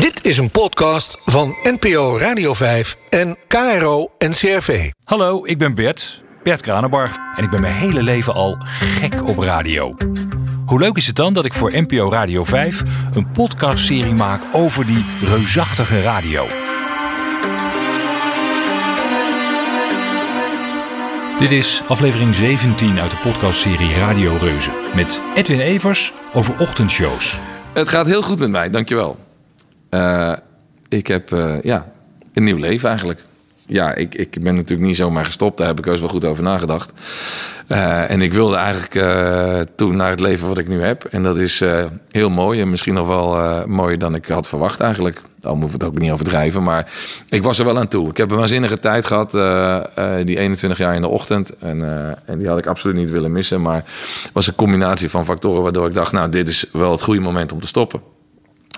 Dit is een podcast van NPO Radio 5 en KRO NCRV. Hallo, ik ben Bert, Bert Kranenbarg. En ik ben mijn hele leven al gek op radio. Hoe leuk is het dan dat ik voor NPO Radio 5 een podcastserie maak over die reusachtige radio? Dit is aflevering 17 uit de podcastserie Radio Reuzen. Met Edwin Evers over ochtendshows. Het gaat heel goed met mij, dankjewel. Uh, ik heb uh, ja, een nieuw leven eigenlijk. Ja, ik, ik ben natuurlijk niet zomaar gestopt. Daar heb ik eens wel goed over nagedacht. Uh, en ik wilde eigenlijk toen naar het leven wat ik nu heb. En dat is heel mooi. En misschien nog wel mooier dan ik had verwacht eigenlijk. Al moet het ook niet overdrijven. Maar ik was er wel aan toe. Ik heb een waanzinnige tijd gehad. die 21 jaar in de ochtend. En, en die had ik absoluut niet willen missen. Maar het was een combinatie van factoren waardoor ik dacht... nou, dit is wel het goede moment om te stoppen.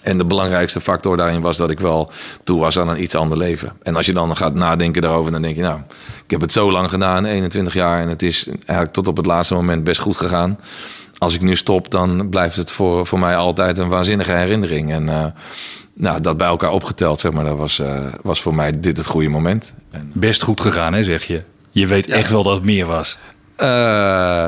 En de belangrijkste factor daarin was dat ik wel toe was aan een iets ander leven. En als je dan gaat nadenken daarover, dan denk je, nou, ik heb het zo lang gedaan, 21 jaar, en het is eigenlijk tot op het laatste moment best goed gegaan. Als ik nu stop, dan blijft het voor, voor mij altijd een waanzinnige herinnering. En uh, nou, dat bij elkaar opgeteld, zeg maar, dat was, uh, was voor mij dit het goede moment. En, best goed gegaan, hè, zeg je? Je weet echt wel dat het meer was. Uh,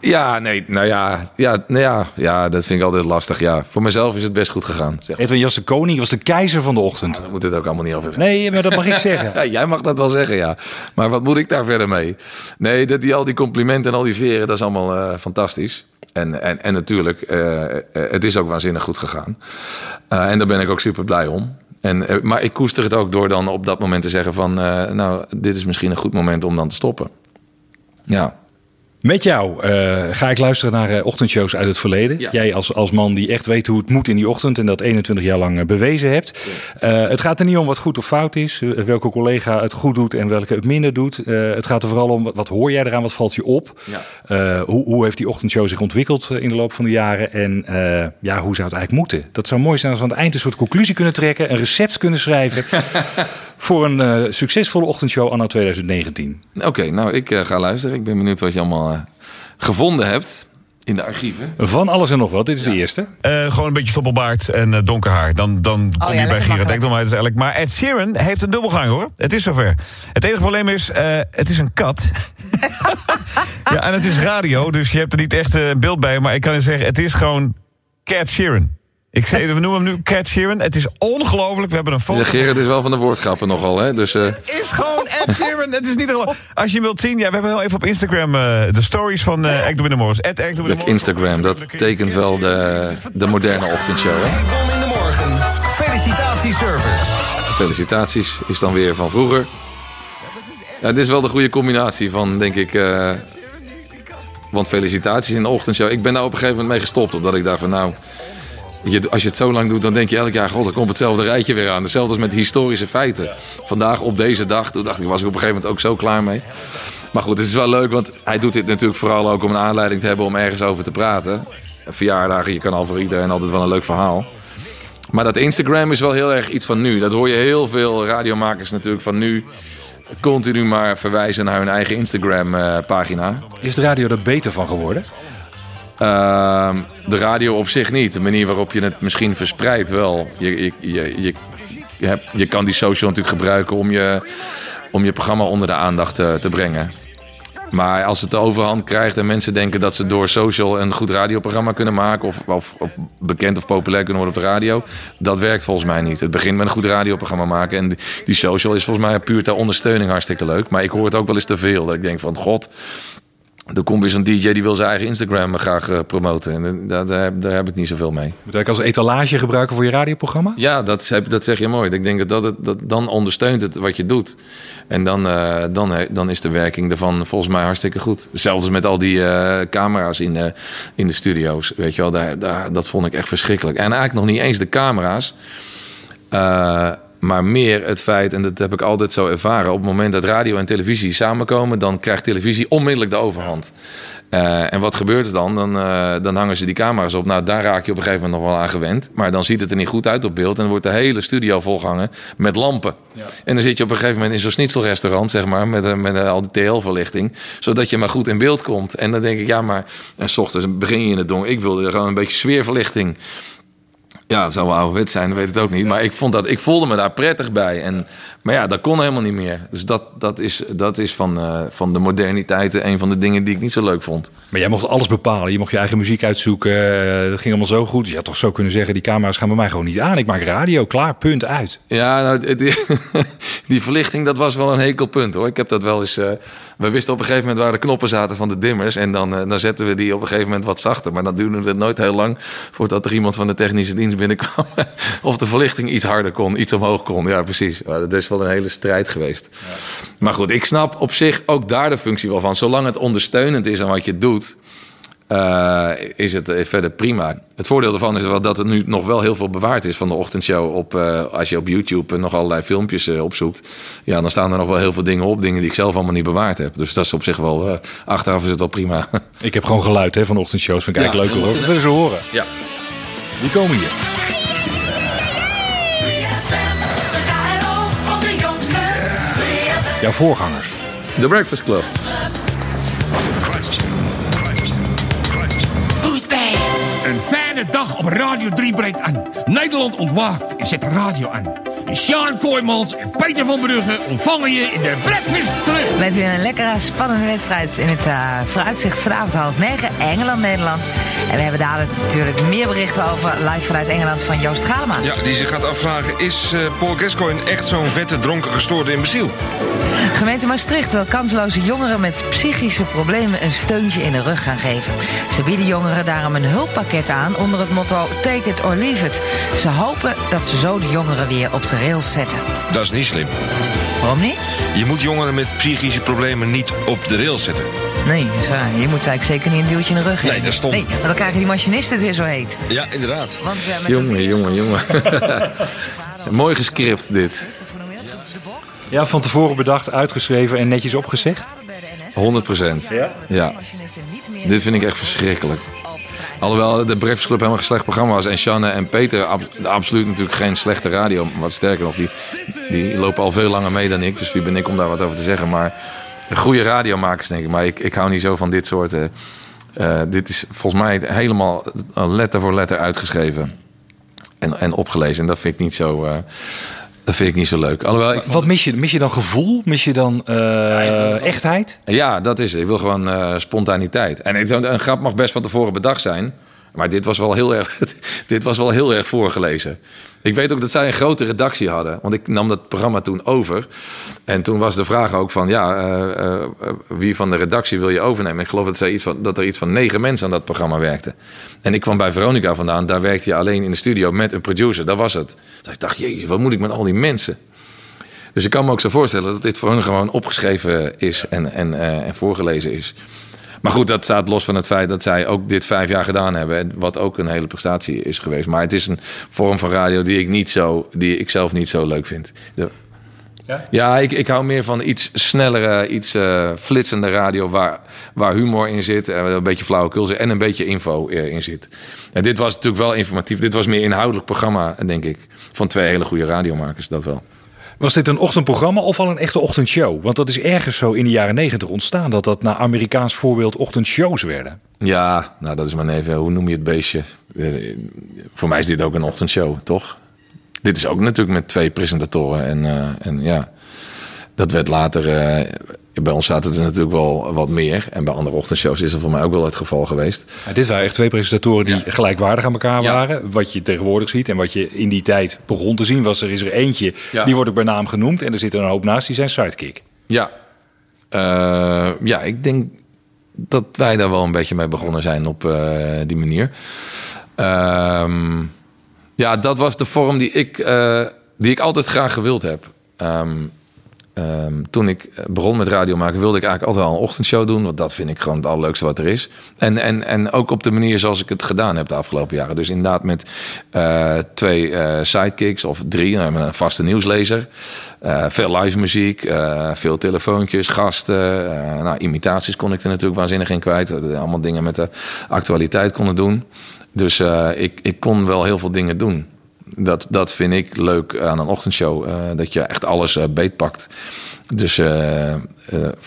ja, nee, nou ja, ja, nou ja, ja, dat vind ik altijd lastig. Ja, voor mezelf is het best goed gegaan. Zeg. Edwin Jas de Koning was de keizer van de ochtend. Nou, moet het ook allemaal niet over. Nee, maar dat mag ik zeggen. ja, jij mag dat wel zeggen, ja. Maar wat moet ik daar verder mee? Nee, dat die, al die complimenten en al die veren, dat is allemaal uh, fantastisch. En, en, en natuurlijk, uh, het is ook waanzinnig goed gegaan. en daar ben ik ook super blij om. En, maar ik koester het ook door dan op dat moment te zeggen van... nou, dit is misschien een goed moment om dan te stoppen. Ja. Met jou uh, ga ik luisteren naar uh, ochtendshows uit het verleden. Ja. Jij als, als man die echt weet hoe het moet in die ochtend en dat 21 jaar lang uh, bewezen hebt. Het gaat er niet om wat goed of fout is, welke collega het goed doet en welke het minder doet. het gaat er vooral om wat, wat, hoor jij eraan, wat valt je op? Ja. hoe, hoe heeft die ochtendshow zich ontwikkeld in de loop van de jaren en ja, hoe zou het eigenlijk moeten? Dat zou mooi zijn als we aan het eind een soort conclusie kunnen trekken, een recept kunnen schrijven. voor een uh, succesvolle ochtendshow anno 2019. Oké, okay, nou ik uh, ga luisteren. Ik ben benieuwd wat je allemaal uh, gevonden hebt in de archieven. Van alles en nog wat. Dit is ja. de eerste. gewoon een beetje stoppelbaard en donker haar. Dan, dan kom oh, ja, je bij Gira Dekdom uiteindelijk. Maar Ed Sheeran heeft een dubbelgang hoor. Het is zover. Het enige probleem is, het is een kat. ja, en het is radio, dus je hebt er niet echt een beeld bij. Maar ik kan je zeggen, het is gewoon Cat Sheeran. Ik zei, we noemen hem nu Cat Sheeran. Het is ongelooflijk. We hebben een foto. Ja, Gerard is wel van de woordgrappen nogal, hè? Dus, uh... Het is gewoon Ed Sheeran. het is niet Als je wilt zien, ja, we hebben wel even op Instagram uh, de stories van uh, Ekdom in de Morgens. In Instagram, dat tekent wel de, de moderne ochtendshow, hè? In de Morgen. Felicitatieservice. Felicitaties is dan weer van vroeger. Ja, dit is wel de goede combinatie van, denk ik... Uh, want felicitaties in de ochtendshow. Ik ben daar op een gegeven moment mee gestopt. Omdat ik daar van nou je, als je het zo lang doet, dan denk je elk jaar... God, er komt hetzelfde rijtje weer aan. Hetzelfde als met historische feiten. Vandaag op deze dag, toen dacht ik, was ik op een gegeven moment ook zo klaar mee. Maar goed, het is wel leuk, want hij doet dit natuurlijk vooral ook om een aanleiding te hebben... om ergens over te praten. Verjaardagen, je kan al voor iedereen altijd wel een leuk verhaal. Maar dat Instagram is wel heel erg iets van nu. Dat hoor je heel veel radiomakers natuurlijk van nu continu maar verwijzen naar hun eigen Instagram-pagina. Eh, is de radio er beter van geworden? Uh, de radio op zich niet. De manier waarop je het misschien verspreidt wel. Je, je, je, je, hebt, je kan die social natuurlijk gebruiken om je, om je programma onder de aandacht te, te brengen. Maar als het de overhand krijgt en mensen denken dat ze door social een goed radioprogramma kunnen maken. Of, of, of, bekend of populair kunnen worden op de radio. Dat werkt volgens mij niet. Het begint met een goed radioprogramma maken. En die, die social is volgens mij puur ter ondersteuning hartstikke leuk. Maar ik hoor het ook wel eens te veel. Dat ik denk van god, er komt weer zo'n DJ die wil zijn eigen Instagram graag uh, promoten. En daar, daar, daar, heb ik niet zoveel mee. Moet ik als etalage gebruiken voor je radioprogramma? Ja, dat, dat zeg je mooi. Ik denk dat, het, dat dan ondersteunt het wat je doet. En dan, uh, dan, dan is de werking ervan volgens mij hartstikke goed. Zelfs met al die uh, camera's in de, in de studio's. Weet je wel, daar, daar, dat vond ik echt verschrikkelijk. En eigenlijk nog niet eens de camera's. Maar meer het feit, en dat heb ik altijd zo ervaren, op het moment dat radio en televisie samenkomen, dan krijgt televisie onmiddellijk de overhand. Uh, en wat gebeurt er dan? Dan, uh, dan hangen ze die camera's op. Nou, daar raak je op een gegeven moment nog wel aan gewend. Maar dan ziet het er niet goed uit op beeld. En dan wordt de hele studio volgehangen met lampen. Ja. En dan zit je op een gegeven moment in zo'n schnitzelrestaurant, zeg maar, met, met al die TL-verlichting. Zodat je maar goed in beeld komt. En dan denk ik, ja, maar en s ochtends begin je in het donker. Ik wilde gewoon een beetje sfeerverlichting. Ja, zou wel ouderwet zijn, weet het ook niet. Maar ik, vond dat, ik voelde me daar prettig bij. En, maar ja, dat kon helemaal niet meer. Dus dat, dat is, dat is van, uh, van de moderniteit een van de dingen die ik niet zo leuk vond. Maar jij mocht alles bepalen. Je mocht je eigen muziek uitzoeken. Uh, dat ging allemaal zo goed. Dus je had toch zo kunnen zeggen, die camera's gaan bij mij gewoon niet aan. Ik maak radio, klaar, punt, uit. Ja, nou, die, die verlichting, dat was wel een hekelpunt hoor. Ik heb dat wel eens... Uh, we wisten op een gegeven moment waar de knoppen zaten van de dimmers. En dan, dan zetten we die op een gegeven moment wat zachter. Maar dan duurde het nooit heel lang voordat er iemand van de technische dienst binnenkwam. of de verlichting iets harder kon, iets omhoog kon. Ja, precies. Dat is wel een hele strijd geweest. Ja. Maar goed, ik snap op zich ook daar de functie wel van. Zolang het ondersteunend is aan wat je doet, uh, is het verder prima. Het voordeel ervan is wel dat er nu nog wel heel veel bewaard is van de ochtendshow. Op, uh, als je op YouTube nog allerlei filmpjes uh, opzoekt, ja, dan staan er nog wel heel veel dingen op. Dingen die ik zelf allemaal niet bewaard heb. Dus dat is op zich wel, achteraf is het wel prima. ik heb gewoon geluid hè, van de ochtendshows. Vind ik ja, eigenlijk leuk hoor. We willen ze horen. Ja. Die komen hier. Jouw voorgangers. The Breakfast Club. Een fijne dag op Radio 3 breekt aan. Nederland ontwaakt en zet de radio aan. Sjaan Kooijmans en Peter van Brugge ontvangen je in de Breakfast Club. Met weer een lekkere, spannende wedstrijd in het uh, vooruitzicht vanavond half negen. Engeland-Nederland. En we hebben daar natuurlijk meer berichten over live vanuit Engeland van Joost Galema. Ja, die zich gaat afvragen, is uh, Paul Gascoigne echt zo'n vette, dronken, gestoorde imbeciel? Gemeente Maastricht wil kansloze jongeren met psychische problemen een steuntje in de rug gaan geven. Ze bieden jongeren daarom een hulppakket aan onder het motto Take it or leave it. Ze hopen dat ze zo de jongeren weer op de rails zetten. Dat is niet slim. Waarom niet? Je moet jongeren met psychische problemen niet op de rails zetten. Nee, dat is waar. Je moet eigenlijk zeker niet een duwtje in de rug geven. Nee, dat stond. Nee, want dan krijgen die machinisten het weer zo heet. Ja, inderdaad. Want, uh, met jongen, jongen, jongen. Mooi gescript dit. Ja, van tevoren bedacht, uitgeschreven en netjes opgezegd? 100 procent. Ja? Ja. Dit vind ik echt verschrikkelijk. Alhoewel de Breakfast Club helemaal een slecht programma was. En Shanne en Peter absoluut natuurlijk geen slechte radio. Wat sterker nog, die, die lopen al veel langer mee dan ik. Dus wie ben ik om daar wat over te zeggen. Maar goede radiomakers denk ik. Maar ik, ik hou niet zo van dit soort... Uh, dit is volgens mij helemaal letter voor letter uitgeschreven. En, en opgelezen. En dat vind ik niet zo... Uh, dat vind ik niet zo leuk. Alhoewel, ik Wat mis je? Mis je dan gevoel? Mis je dan uh, echtheid? Ja, dat is het. Ik wil gewoon uh, spontaniteit. En een grap mag best van tevoren bedacht zijn. Maar dit was wel heel erg, dit was wel heel erg voorgelezen. Ik weet ook dat zij een grote redactie hadden. Want ik nam dat programma toen over. En toen was de vraag ook van... ja, uh, uh, wie van de redactie wil je overnemen? Ik geloof dat, zij iets van, dat er iets van negen mensen aan dat programma werkten. En ik kwam bij Veronica vandaan. Daar werkte je alleen in de studio met een producer. Dat was het. Dus ik dacht, jezus, wat moet ik met al die mensen? Dus ik kan me ook zo voorstellen dat dit voor hun gewoon opgeschreven is en, en, en voorgelezen is. Maar goed, dat staat los van het feit dat zij ook dit vijf jaar gedaan hebben. Wat ook een hele prestatie is geweest. Maar het is een vorm van radio die ik, niet zo, die ik zelf niet zo leuk vind. De, ja, ja ik, ik hou meer van iets snellere, iets uh, flitsende radio waar, waar humor in zit. En een beetje flauwekul zit en een beetje info in zit. En dit was natuurlijk wel informatief. Dit was meer inhoudelijk programma, denk ik. Van twee hele goede radiomakers, dat wel. Was dit een ochtendprogramma of al een echte ochtendshow? Want dat is ergens zo in de jaren negentig ontstaan... dat dat naar Amerikaans voorbeeld ochtendshows werden. Ja, nou dat is maar even, hoe noem je het beestje? Voor mij is dit ook een ochtendshow, toch? Dit is ook natuurlijk met twee presentatoren. En, uh, en ja, dat werd later... Uh, bij ons zaten er natuurlijk wel wat meer. En bij andere ochtendshows is dat voor mij ook wel het geval geweest. Ja, dit waren echt twee presentatoren die ja. gelijkwaardig aan elkaar waren. Wat je tegenwoordig ziet en wat je in die tijd begon te zien... was er is er eentje, die wordt ook bij naam genoemd... en er zit er een hoop naast, die zijn sidekick. Ja, uh, ja ik denk dat wij daar wel een beetje mee begonnen zijn op uh, die manier. Um, ja, dat was de vorm die ik, uh, die ik altijd graag gewild heb. Um, Um, toen ik begon met radio maken, wilde ik eigenlijk altijd al een ochtendshow doen. Want dat vind ik gewoon het allerleukste wat er is. En, en, en ook op de manier zoals ik het gedaan heb de afgelopen jaren. Dus inderdaad met uh, twee uh, sidekicks of drie. Een vaste nieuwslezer. Veel live muziek, veel telefoontjes, gasten. nou, imitaties kon ik er natuurlijk waanzinnig in kwijt. Allemaal dingen met de actualiteit konden doen. Dus ik, ik kon wel heel veel dingen doen dat, dat vind ik leuk aan een ochtendshow. Eh, dat je echt alles eh, beetpakt. Dus eh,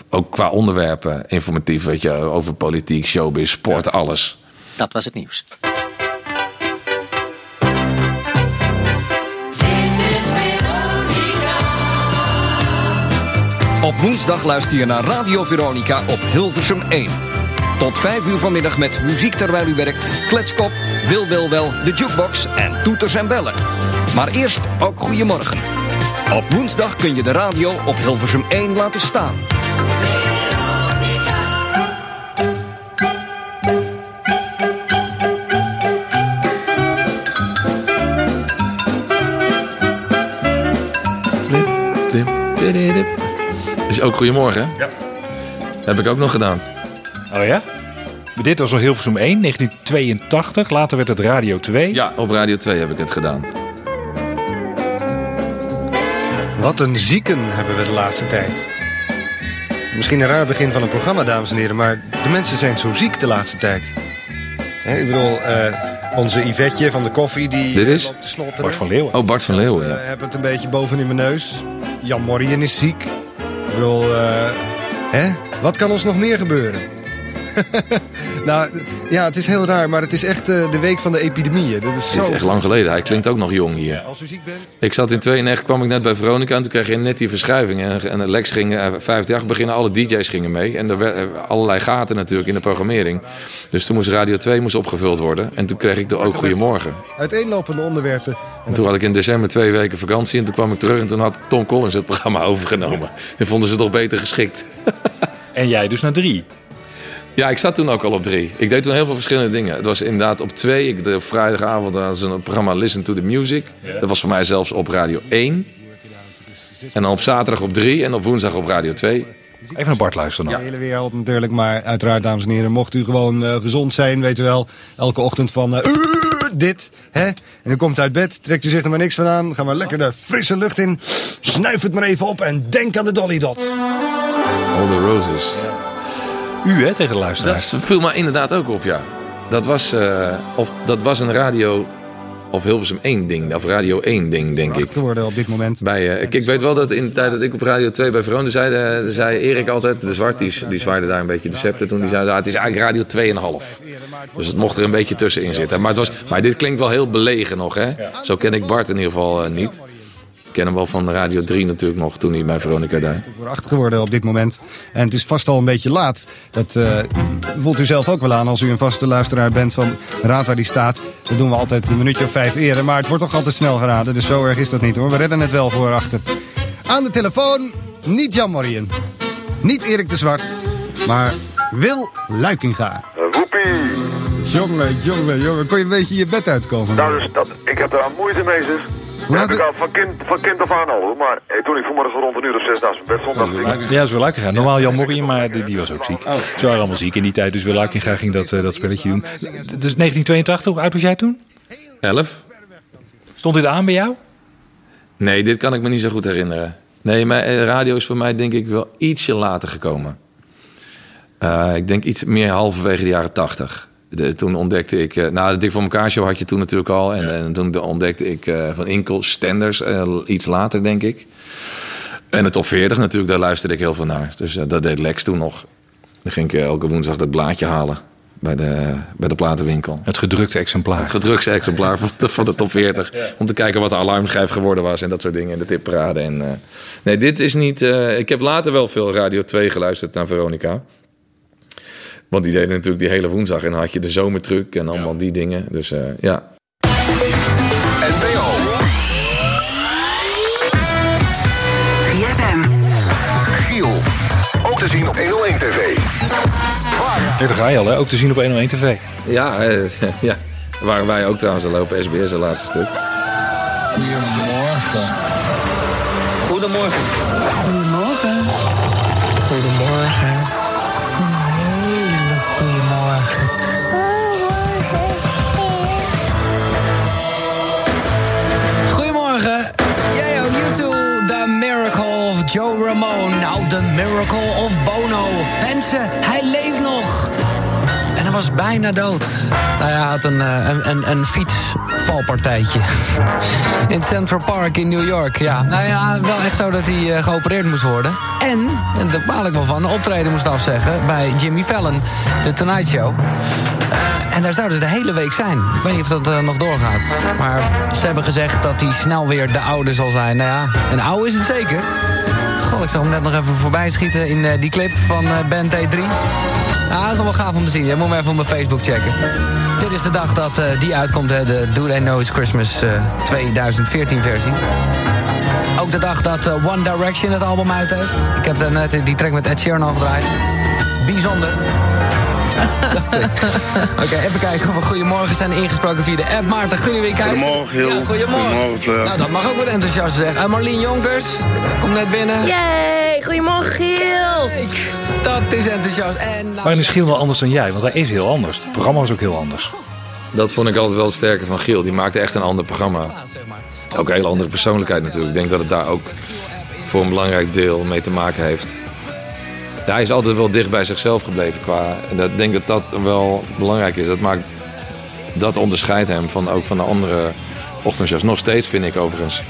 ook qua onderwerpen, informatief, weet je, over politiek, showbiz, sport, alles. Dat was het nieuws. Op woensdag luister je naar Radio Veronica op Hilversum 1. Tot 5 uur vanmiddag met muziek terwijl u werkt, kletskop wil wil wel, de jukebox en toeters en bellen. Maar eerst ook goedemorgen. Op woensdag kun je de radio op Hilversum 1 laten staan. Is ook goedemorgen? Ja. Heb ik ook nog gedaan. Oh ja? Dit was al Hilversum 1, 1982. Later werd het Radio 2. Ja, op Radio 2 heb ik het gedaan. Wat een zieken hebben we de laatste tijd. Misschien een raar begin van een programma, dames en heren, maar de mensen zijn zo ziek de laatste tijd. Hè, ik bedoel, eh, onze Yvetje van de koffie die Dit is? loopt te snotteren. Bart van Leeuwen. Oh, Bart van Leeuwen. Ik Ja. heb het een beetje boven in mijn neus. Jan Morrien is ziek. Ik bedoel, eh, hè? wat kan ons nog meer gebeuren? nou, ja, het is heel raar, maar het is echt eh, de week van de epidemieën. Dat is zo... is echt lang geleden. Hij klinkt ook nog jong hier. Als u ziek bent... Ik zat in 92, kwam ik net bij Veronica en toen kreeg je net die verschuiving. En, en Lex ging, eh, 50 beginnen, alle DJ's gingen mee. En er werden allerlei gaten natuurlijk in de programmering. Dus toen moest Radio 2 moest opgevuld worden. En toen kreeg ik er ook Goedemorgen. Uiteenlopende onderwerpen. En toen had ik in december twee weken vakantie. En toen kwam ik terug en toen had Tom Collins het programma overgenomen. En vonden ze het toch beter geschikt. En jij dus naar drie. Ja, ik zat toen ook al op drie. Ik deed toen heel veel verschillende dingen. Het was inderdaad op twee. Ik deed op vrijdagavond ze een programma Listen to the Music. Dat was voor mij zelfs op Radio 1. En dan op zaterdag op drie en op woensdag op Radio 2. Even naar Bart luisteren dan. De hele wereld natuurlijk, maar uiteraard, dames en heren, mocht u gewoon eh, gezond zijn, weet u wel, elke ochtend van eh, dit, hè? En dan komt u uit bed, trekt u zich er maar niks van aan, ga maar lekker de frisse lucht in, snuif het maar even op en denk aan de Dolly Dots. All the Roses. U hè, tegen de luisteraars. Dat viel me inderdaad ook op, ja. Dat was, eh, of, dat was een radio of Hilversum 1 ding. Of Radio 1 ding, denk ik. geworden op dit moment. Bij, eh, ik, ik weet wel dat in de tijd dat ik op Radio 2 bij Veronica zei, eh, zei Erik altijd, de zwart, die, die zwaaide daar een beetje de scepter toen. Die zei, ah, het is eigenlijk Radio 2,5. Dus het mocht er een beetje tussenin zitten. Maar, het was, maar dit klinkt wel heel belegen nog, hè? Zo ken ik Bart in ieder geval niet. Ik ken hem wel van Radio 3 natuurlijk nog, toen hij bij Veronica deed. voor acht geworden op dit moment. En het is vast al een beetje laat. Dat eh, voelt u zelf ook wel aan als u een vaste luisteraar bent van Raad waar die staat. Dat doen we altijd een minuutje of vijf eerder. Maar het wordt toch altijd snel geraden. Dus zo erg is dat niet hoor. We redden het wel voor achter. Aan de telefoon niet Jan Morien. Niet Erik de Zwart. Maar Wil Luikinga. Woepie! Jongen, jongen, jongen. Kon je een beetje je bed uitkomen? Nou, dus dat, ik heb daar moeite mee, zeg. Hoe Dat laat heb ik al van kind, van kind af aan al, hoor. Maar toen ik vanmorgen rond een uur of zes naast mijn bed stond, dacht ik... Ja, is wel leuk gegaan. Normaal Jan Morrie, maar die, die was ook ziek. Ze waren allemaal ziek in die tijd, dus Wil Luikinga ging dat, eh, dat spelletje doen. Dus 1982, hoe oud was jij toen? 11? Stond dit aan bij jou? Nee, dit kan ik me niet zo goed herinneren. Nee, maar eh, radio is voor mij denk ik wel ietsje later gekomen. Eh, ik denk iets meer halverwege de jaren tachtig. De- toen ontdekte ik... eh, nou, de Dik voor elkaar show had je toen natuurlijk al. En, en toen ontdekte ik eh, van Inkel Stenders eh, iets later, denk ik. En de top 40 natuurlijk, daar luisterde ik heel veel naar. Dus dat deed Lex toen nog. Dan ging ik elke woensdag dat blaadje halen bij de, bij de platenwinkel. Het gedrukte exemplaar. Het gedrukte exemplaar van de, van de top 40. Om te kijken wat de alarmschijf geworden was en dat soort dingen. En de tipparade. En, nee, dit is niet... ik heb later wel veel Radio 2 geluisterd naar Veronica. Want die deden natuurlijk die hele woensdag. En dan had je de zomertruc en allemaal die dingen. Dus eh, ja. NPO. 3FM. Giel. Ook te zien op 101 TV. Ja, daar ga je al, hè? Ook te zien op 101 TV. Ja, eh, ja. Waren wij ook trouwens al lopen SBS het laatste stuk. Goedemorgen. Goedemorgen. Goedemorgen. Miracle of Bono. Mensen, hij leeft nog. En hij was bijna dood. Nou ja, hij had een, eh, een, een, een fietsvalpartijtje. In Central Park in New York. Ja, nou ja, wel echt zo dat hij eh, geopereerd moest worden. En, en daar baal ik wel van, een optreden moest afzeggen bij Jimmy Fallon, de Tonight Show. Eh, en daar zouden ze de hele week zijn. Ik weet niet of dat nog doorgaat. Maar ze hebben gezegd dat hij snel weer de oude zal zijn. Nou ja, een oude is het zeker. Ik zag hem net nog even voorbij schieten in eh, die clip van eh, Band T3. Ah, dat is wel gaaf om te zien. Je moet even op mijn Facebook checken. Dit is de dag dat eh, die uitkomt, hè, de Do They Know It's Christmas eh, 2014 versie. Ook de dag dat One Direction het album uit heeft. Ik heb net die track met Ed Sheeran al gedraaid. Bijzonder. Oké, even kijken of we goedemorgen zijn ingesproken via de app. Maarten Gunnewiekhuis. Goedemorgen, Giel. Ja, goedemorgen. Goedemorgen, Fleur. Nou, dat mag ook wat enthousiast zeggen. En Marlien Jonkers, komt net binnen. Yay, goedemorgen Giel. Dat is enthousiast. En nou, Maar is Giel wel anders dan jij? Want hij is heel anders. Het programma was ook heel anders. Dat vond ik altijd wel het sterke van Giel. Die maakte echt een ander programma. Ook een hele andere persoonlijkheid natuurlijk. Ik denk dat het daar ook voor een belangrijk deel mee te maken heeft. Ja, hij is altijd wel dicht bij zichzelf gebleven. Qua, en dat, ik denk dat dat wel belangrijk is. Dat, maakt, dat onderscheidt hem van, ook van de andere ochtendshows. Nog steeds vind ik overigens.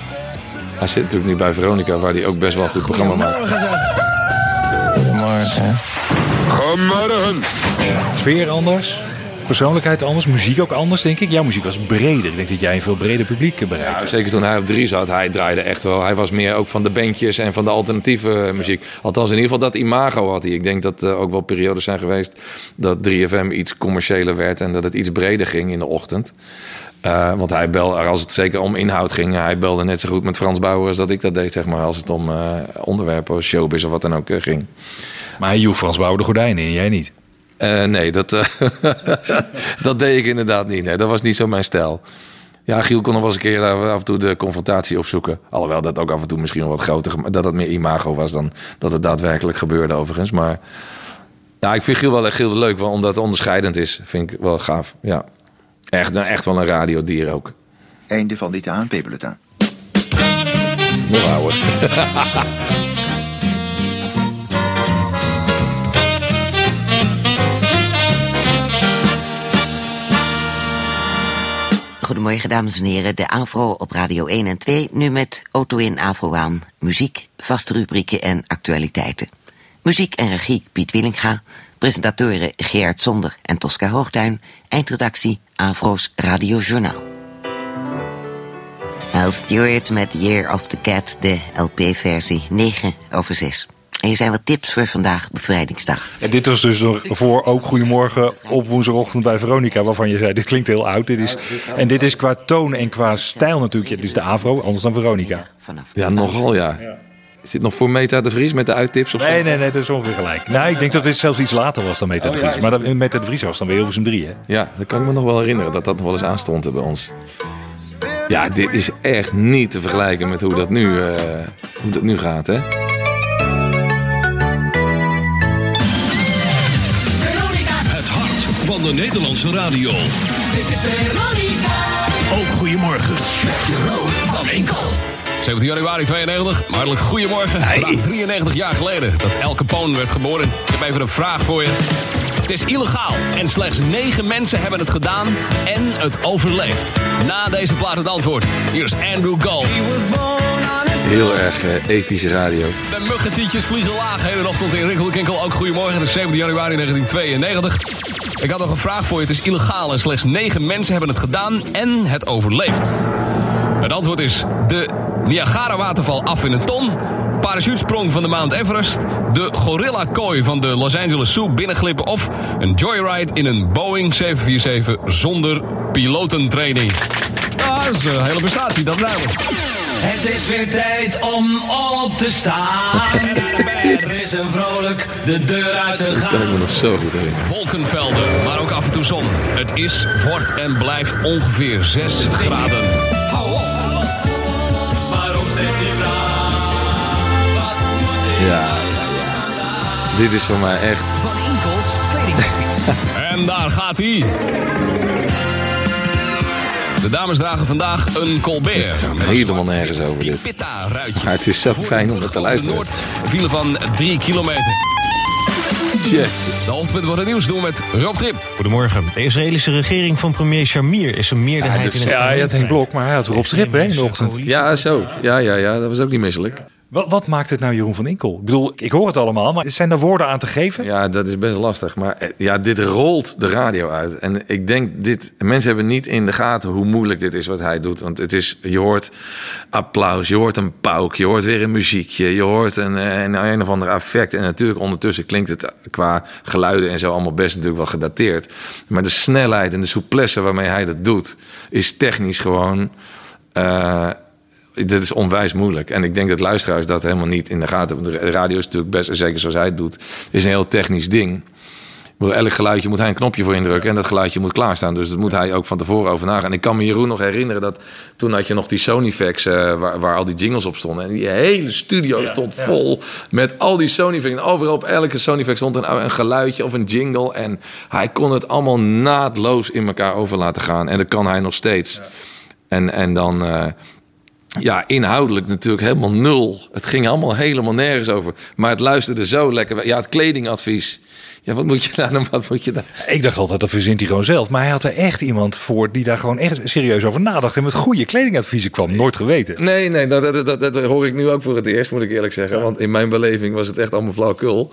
Hij zit natuurlijk nu bij Veronica, waar hij ook best wel een goed programma maakt. Goedemorgen. Goedemorgen. Sfeer anders. Persoonlijkheid anders. Muziek ook anders, denk ik. Jouw muziek was breder. Ik denk dat jij een veel breder publiek bereikt. Ja, zeker toen hij op drie zat. Hij draaide echt wel. Hij was meer ook van de bandjes en van de alternatieve muziek. Althans, in ieder geval dat imago had hij. Ik denk dat er ook wel periodes zijn geweest dat 3FM iets commerciëler werd en dat het iets breder ging in de ochtend. Uh, want hij belde, als het zeker om inhoud ging, hij belde net zo goed met Frans Bauer als dat ik dat deed, zeg maar. Als het om uh, onderwerpen, showbiz of wat dan ook uh, ging. Maar hij joeg Frans Bauer de gordijnen in, jij niet? Uh, nee, dat, uh, dat deed ik inderdaad niet. Nee, dat was niet zo mijn stijl. Ja, Giel kon nog wel eens een keer af en toe de confrontatie opzoeken. Alhoewel dat ook af en toe misschien wel wat groter... dat het meer imago was dan dat het daadwerkelijk gebeurde overigens. Maar ja, ik vind Giel wel Giel leuk, wel, omdat het onderscheidend is. Vind ik wel gaaf, ja. Echt, echt wel een radiodier ook. Einde van dit ANP-bulletin. Nog ouder. Goedemorgen dames en heren, de Afro op Radio 1 en 2, nu met Auto in Afro aan, muziek, vaste rubrieken en actualiteiten. Muziek en regie Piet Willinga, presentatoren Gerard Zonder en Tosca Hoogtuin, eindredactie Afro's Radiojournaal. Al Stewart met Year of the Cat, de LP-versie 9 over 6. En hier zijn wat tips voor vandaag, bevrijdingsdag. En dit was dus nog voor ook Goedemorgen op woensdagochtend bij Veronica, waarvan je zei, dit klinkt heel oud. Dit is, en dit is qua toon en qua stijl natuurlijk, ja, dit is de Afro, anders dan Veronica. Ja, nogal ja. Is dit nog voor Meta de Vries met de uittips of zo? Nee, nee, nee, dat is ongeveer gelijk. Nee, ik denk dat dit zelfs iets later was dan Meta de Vries. maar dat, Meta de Vries was dan weer Hilversum 3, hè? Ja, dat kan ik me nog wel herinneren, dat dat nog wel eens aanstond bij ons. Ja, dit is echt niet te vergelijken met hoe dat nu, uh, hoe dat nu gaat, hè? Van de Nederlandse radio. Dit is Veronica. Ook goedemorgen. Met Jeroen van Enkel. 17 januari 92, maar hartelijk goedemorgen. Hey. Vandaag 93 jaar geleden dat El Capone werd geboren. Ik heb even een vraag voor je. Het is illegaal en slechts 9 mensen hebben het gedaan en het overleefd. Na deze plaat het antwoord. Hier is Andrew Gold. Heel erg uh, ethische radio. De muggentietjes vliegen laag. Hele ochtend in Rinkelkinkel. Ook goedemorgen. Het is 17 januari 1992. Ik had nog een vraag voor je. Het is illegaal en slechts 9 mensen hebben het gedaan en het overleefd. Het antwoord is de Niagara-waterval af in een ton. Parachutesprong van de Mount Everest. De gorilla-kooi van de Los Angeles Zoo binnenglippen. Of een joyride in een Boeing 747 zonder pilotentraining. Ja, dat is een hele prestatie, dat zijn we. Het is weer tijd om op te staan. er is een vrolijk de deur uit te gaan. Dat kan ik me nog zo goed herinneren. Wolkenvelden, maar ook af en toe zon. Het is, wordt en blijft ongeveer 6 graden. Hou op. Waarom steeds die vraag? Ja. Dit is voor mij echt... Van Inkels kledingadvies. en daar gaat hij. De dames dragen vandaag een Colbert. Helemaal nergens over dit. Maar het is zo fijn om dat te luisteren. Noord, file van 3 kilometer. Jezus. De hoofdpunten van het nieuws doen met Rob Trip. Goedemorgen. De Israëlische regering van premier Shamir is een meerderheid ja, dus, in het Ja, hij had Henk Blok, maar hij had Rob Trip hè, in de ochtend. Ja, zo. Ja, ja, ja, dat was ook niet misselijk. Wat, wat maakt het nou Jeroen van Inkel? Ik bedoel, ik hoor het allemaal, maar zijn er woorden aan te geven? Ja, dat is best lastig. Maar eh, ja, dit rolt de radio uit. En ik denk, dit, mensen hebben niet in de gaten hoe moeilijk dit is wat hij doet. Want het is, je hoort applaus, je hoort een pauk, je hoort weer een muziekje, je hoort een, eh, een, een of ander effect. En natuurlijk ondertussen klinkt het qua geluiden en zo allemaal best natuurlijk wel gedateerd. Maar de snelheid en de souplesse waarmee hij dat doet, is technisch gewoon... Uh, dit is onwijs moeilijk. En ik denk dat luisteraars dat helemaal niet in de gaten hebben. De radio is natuurlijk best, zeker zoals hij het doet, is een heel technisch ding. Elk geluidje moet hij een knopje voor indrukken en dat geluidje moet klaarstaan. Dus dat moet hij ook van tevoren over nagaan. En ik kan me Jeroen nog herinneren dat toen had je nog die Sony-facts uh, waar, waar, al die jingles op stonden. En die hele studio stond vol met al die Sony-facts. En overal op elke Sony-fact stond een, een, geluidje of een jingle. En hij kon het allemaal naadloos in elkaar over laten gaan. En dat kan hij nog steeds. Ja. En, en dan... Uh, ja, inhoudelijk natuurlijk helemaal nul. Het ging allemaal helemaal nergens over. Maar het luisterde zo lekker. Ja, het kledingadvies. Ja, wat moet je daar dan? Wat moet je daar? Ik dacht altijd, dat verzint hij gewoon zelf. Maar hij had er echt iemand voor die daar gewoon echt serieus over nadacht. En met goede kledingadviezen kwam. Nooit geweten. Nee, nee, dat, dat, dat, dat hoor ik nu ook voor het eerst, moet ik eerlijk zeggen. Want in mijn beleving was het echt allemaal flauwkul.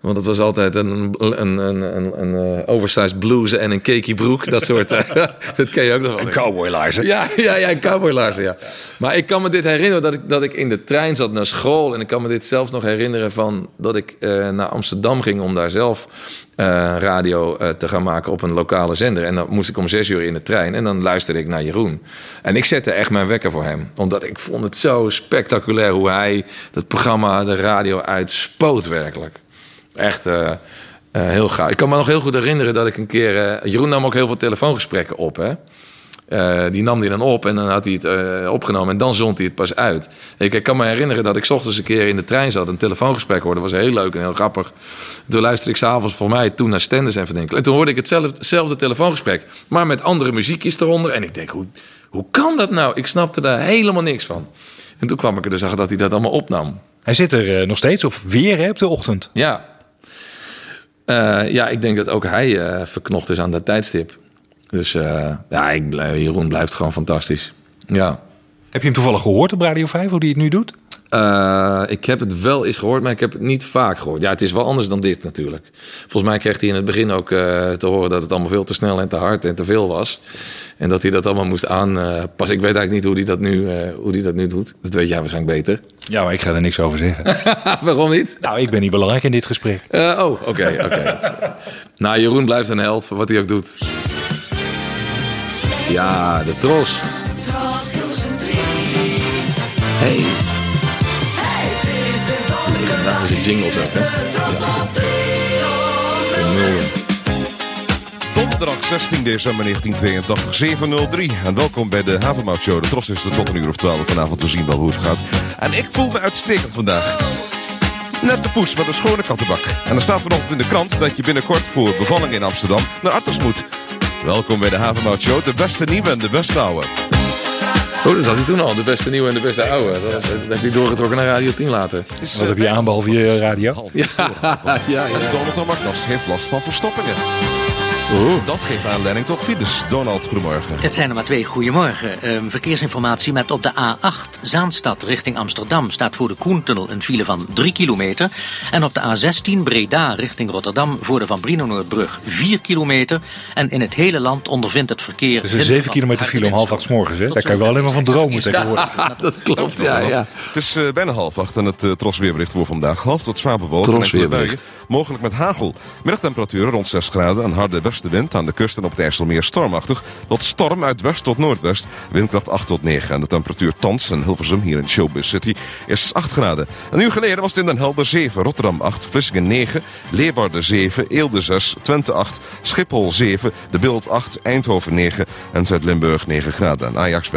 Want het was altijd een, een, een, een, een uh, oversized blouse en een cakey broek. Dat soort. Uh, dat ken je ook nog wel. Een cowboylaarzen. Ja, ja, ja, een cowboylaarzen, ja. Maar ik kan me dit herinneren dat ik, dat ik in de trein zat naar school. En ik kan me dit zelf nog herinneren van dat ik uh, naar Amsterdam ging om daar zelf radio te gaan maken op een lokale zender. En dan moest ik om zes uur in de trein. En dan luisterde ik naar Jeroen. En ik zette echt mijn wekker voor hem. Omdat ik vond het zo spectaculair hoe hij dat programma, de radio uitspoot werkelijk. Echt uh, uh, heel gaaf. Ik kan me nog heel goed herinneren dat ik een keer... Uh, Jeroen nam ook heel veel telefoongesprekken op, hè. die nam hij dan op en dan had hij het opgenomen en dan zond hij het pas uit. Ik, ik, kan me herinneren dat ik ochtends een keer in de trein zat, een telefoongesprek hoorde. Dat was heel leuk en heel grappig. Toen luisterde ik s'avonds voor mij toen naar Stenders en Verdenkel. En toen hoorde ik hetzelfde, hetzelfde telefoongesprek, maar met andere muziekjes eronder. En ik denk, hoe, hoe kan dat nou? Ik snapte daar helemaal niks van. En toen kwam ik er dus achter dat hij dat allemaal opnam. Hij zit er nog steeds, of weer hè, op de ochtend. Ja, uh, ja, ik denk dat ook hij uh, verknocht is aan dat tijdstip. Dus uh, ja, ik Jeroen blijft gewoon fantastisch. Ja. Heb je hem toevallig gehoord op Radio 5, hoe hij het nu doet? Ik heb het wel eens gehoord, maar ik heb het niet vaak gehoord. Ja, het is wel anders dan dit natuurlijk. Volgens mij kreeg hij in het begin ook te horen dat het allemaal veel te snel en te hard en te veel was. En dat hij dat allemaal moest aanpassen. Ik weet eigenlijk niet hoe hij dat nu, hoe hij dat nu doet. Dat weet jij waarschijnlijk beter. Ja, maar ik ga er niks over zeggen. Waarom niet? Nou, ik ben niet belangrijk in dit gesprek. Uh, oh, oké, okay, oké. Okay. nou, Jeroen blijft een held, wat hij ook doet. Ja, de tros. Hey. Legendarische jingles ook, hè? Ja. Donderdag 16 december 1982, 703. En welkom bij de Havenmout Show. De tros is er tot een uur of 12 vanavond. We zien wel hoe het gaat. En ik voel me uitstekend vandaag. Net de poes met een schone kattenbak. En er staat vanochtend in de krant dat je binnenkort voor bevalling in Amsterdam naar Arters moet. Welkom bij de Havenmout Show. De beste nieuwe en de beste oude. Oh, dat had hij toen al. De beste nieuwe en de beste oude. Dat, was, dat heb hij doorgetrokken naar Radio 10 later. Dus, Wat heb je aan behalve je radio? Ja, ja, ja. Donald Tomaknas heeft last van verstoppingen. Oeh. Dat geeft aanleiding tot files. Donald, goedemorgen. Het zijn er maar twee. Goedemorgen. Uh, verkeersinformatie met op de A8 Zaanstad richting Amsterdam... staat voor de Koentunnel een file van 3 kilometer. En op de A16 Breda richting Rotterdam... voor de Van Brino-Noordbrug 4 kilometer. En in het hele land ondervindt het verkeer... Dus een 7 kilometer file om half acht morgens, hè? Daar kan je wel alleen maar van dromen tegenwoordig. Ja, dat klopt, ja, ja. Het is uh, bijna half acht en het uh, trosweerbericht voor vandaag. Half tot zwaar bewolkt en buien. Mogelijk met hagel. Middagtemperaturen rond 6 graden en harde westenwind aan de kust en op het IJsselmeer stormachtig. Tot storm uit west tot noordwest. Windkracht 8 tot 9. En de temperatuur thans in Hilversum hier in Showbiz City is 8 graden. Een uur geleden was het in Den Helder 7, Rotterdam 8, Vlissingen 9, Leeuwarden 7, Eelde 6, Twente 8, Schiphol 7, De Beeld 8, Eindhoven 9 en Zuid-Limburg 9 graden. En Ajax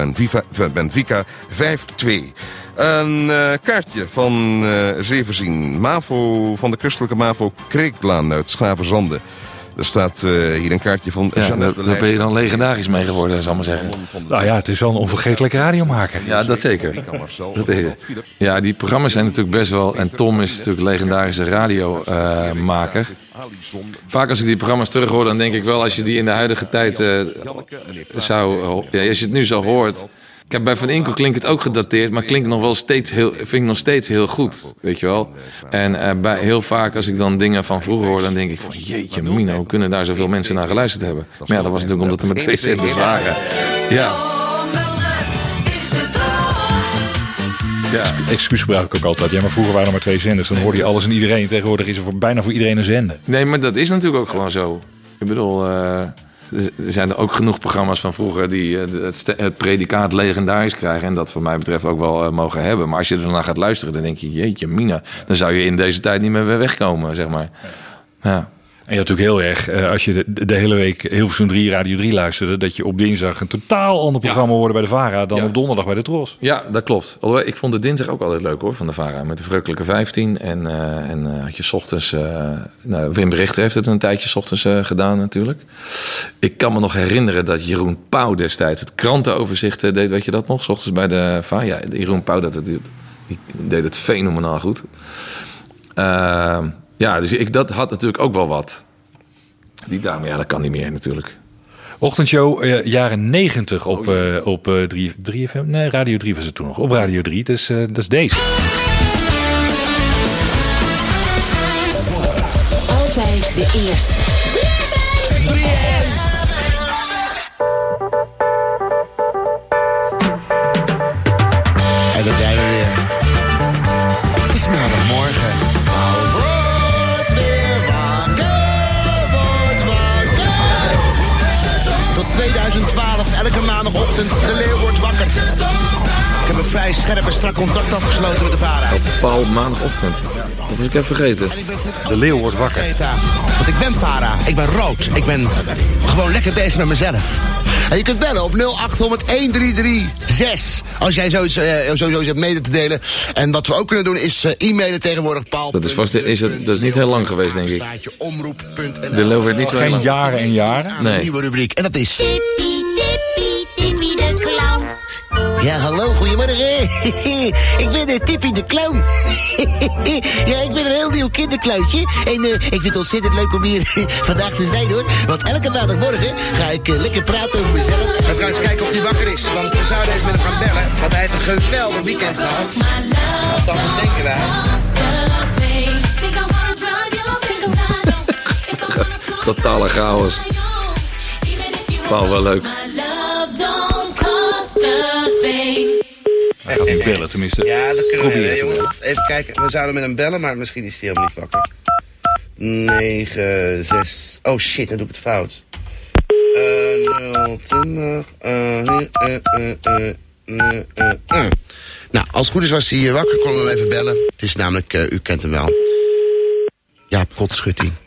Benfica 5-2. Een uh, kaartje van uh, Zevenzien. MAVO van de christelijke MAVO Kreeklaan uit Schavenzande. Er staat uh, hier een kaartje van ja, Daar ben je dan legendarisch mee geworden, zal ik maar zeggen. Nou ja, het is wel een onvergetelijke radiomaker. Ja, dat zeker. Dat is het. Ja, die programma's zijn natuurlijk best wel... En Tom is natuurlijk legendarische radiomaker. Vaak als ik die programma's terug hoor, dan denk ik wel... als je die in de huidige tijd uh, zou... Ja, als je het nu zo hoort Kijk, bij Van Inkel klinkt het ook gedateerd, maar klinkt nog wel steeds heel, vind ik nog steeds heel goed, weet je wel. En eh, bij, heel vaak als ik dan dingen van vroeger hoor, dan denk ik van jeetje Mino, hoe kunnen daar zoveel mensen naar geluisterd hebben? Maar ja, dat was natuurlijk omdat er maar twee zenders waren. Ja. Ja. Excuus gebruik ik ook altijd. Ja, maar vroeger waren er maar twee zenders. Dan hoorde je alles en iedereen. Tegenwoordig is er voor, bijna voor iedereen een zender. Nee, maar dat is natuurlijk ook gewoon zo. Ik bedoel, eh, er zijn er ook genoeg programma's van vroeger die eh, het, predicaat legendarisch krijgen. En dat voor mij betreft ook wel eh, mogen hebben. Maar als je ernaar gaat luisteren, dan denk je, jeetje mina. Dan zou je in deze tijd niet meer wegkomen, zeg maar. Ja. En je had natuurlijk heel erg, eh, als je de, de hele week Hilversum 3, Radio 3 luisterde... dat je op dinsdag een totaal ander programma hoorde bij de VARA... dan Ja. op donderdag bij de Tros. Ja, dat klopt. Alhoewel, ik vond de dinsdag ook altijd leuk hoor, van de VARA. Met de Vreugdelijke 15. En, eh, en eh, had je 's ochtends... nou, Wim Berichter heeft het een tijdje 's ochtends gedaan natuurlijk. Ik kan me nog herinneren dat Jeroen Pauw destijds... het krantenoverzicht deed, weet je dat nog? 's ochtends bij de VARA. Ja, Jeroen Pauw dat, die, die deed het fenomenaal goed. Ja, dus ik, dat had natuurlijk ook wel wat. Die dame, ja, dat kan niet meer natuurlijk. Ochtendshow eh, jaren 90 op, eh op eh 3, 3FM. Nee, Radio 3 was het toen nog. Op Radio 3. Dus eh, dat is deze. Altijd de eerste. Scherp en strak contract afgesloten met de VARA. Paul maandagochtend. Dat was ik even vergeten. De leeuw wordt wakker. Want ik ben VARA, ik ben rood. Ik ben gewoon lekker bezig met mezelf. En je kunt bellen op 0800 1336 als jij zoiets, eh, zoiets hebt mede te delen. En wat we ook kunnen doen is eh, e-mailen tegenwoordig, Paul. Dat is, vast, is het, dat is niet heel lang geweest, denk ik. Omroep.nl. De leeuw werd niet zo Geen lang. jaren en jaren. Een Nee. nieuwe rubriek. En dat is... Tippie de clown. Ja, hallo, goedemorgen. ik ben de Tippie de Clown. ja, ik ben een heel nieuw kinderkleuntje. En eh, ik vind het ontzettend leuk om hier vandaag te zijn, hoor. Want elke maandagmorgen ga ik eh, lekker praten over mezelf. We gaan eens kijken of hij wakker is. Want we zouden even met hem gaan bellen. Want hij heeft een geweldig weekend gehad. Althans, dat denken wij. Totale chaos. Paul, wel leuk. Gaat niet bellen, tenminste. Ja, dat kunnen we, Probeer het jongens. Even kijken. We zouden met hem bellen, maar misschien is hij helemaal niet wakker. 9, 6. Oh shit, dan doe ik het fout. Eh, 0, 20. eh, eh, eh, eh, eh, eh, eh. Nou, als het goed is was hij wakker, we hem even bellen. Het is namelijk, eh, u kent hem wel. Jaap Kotschutting.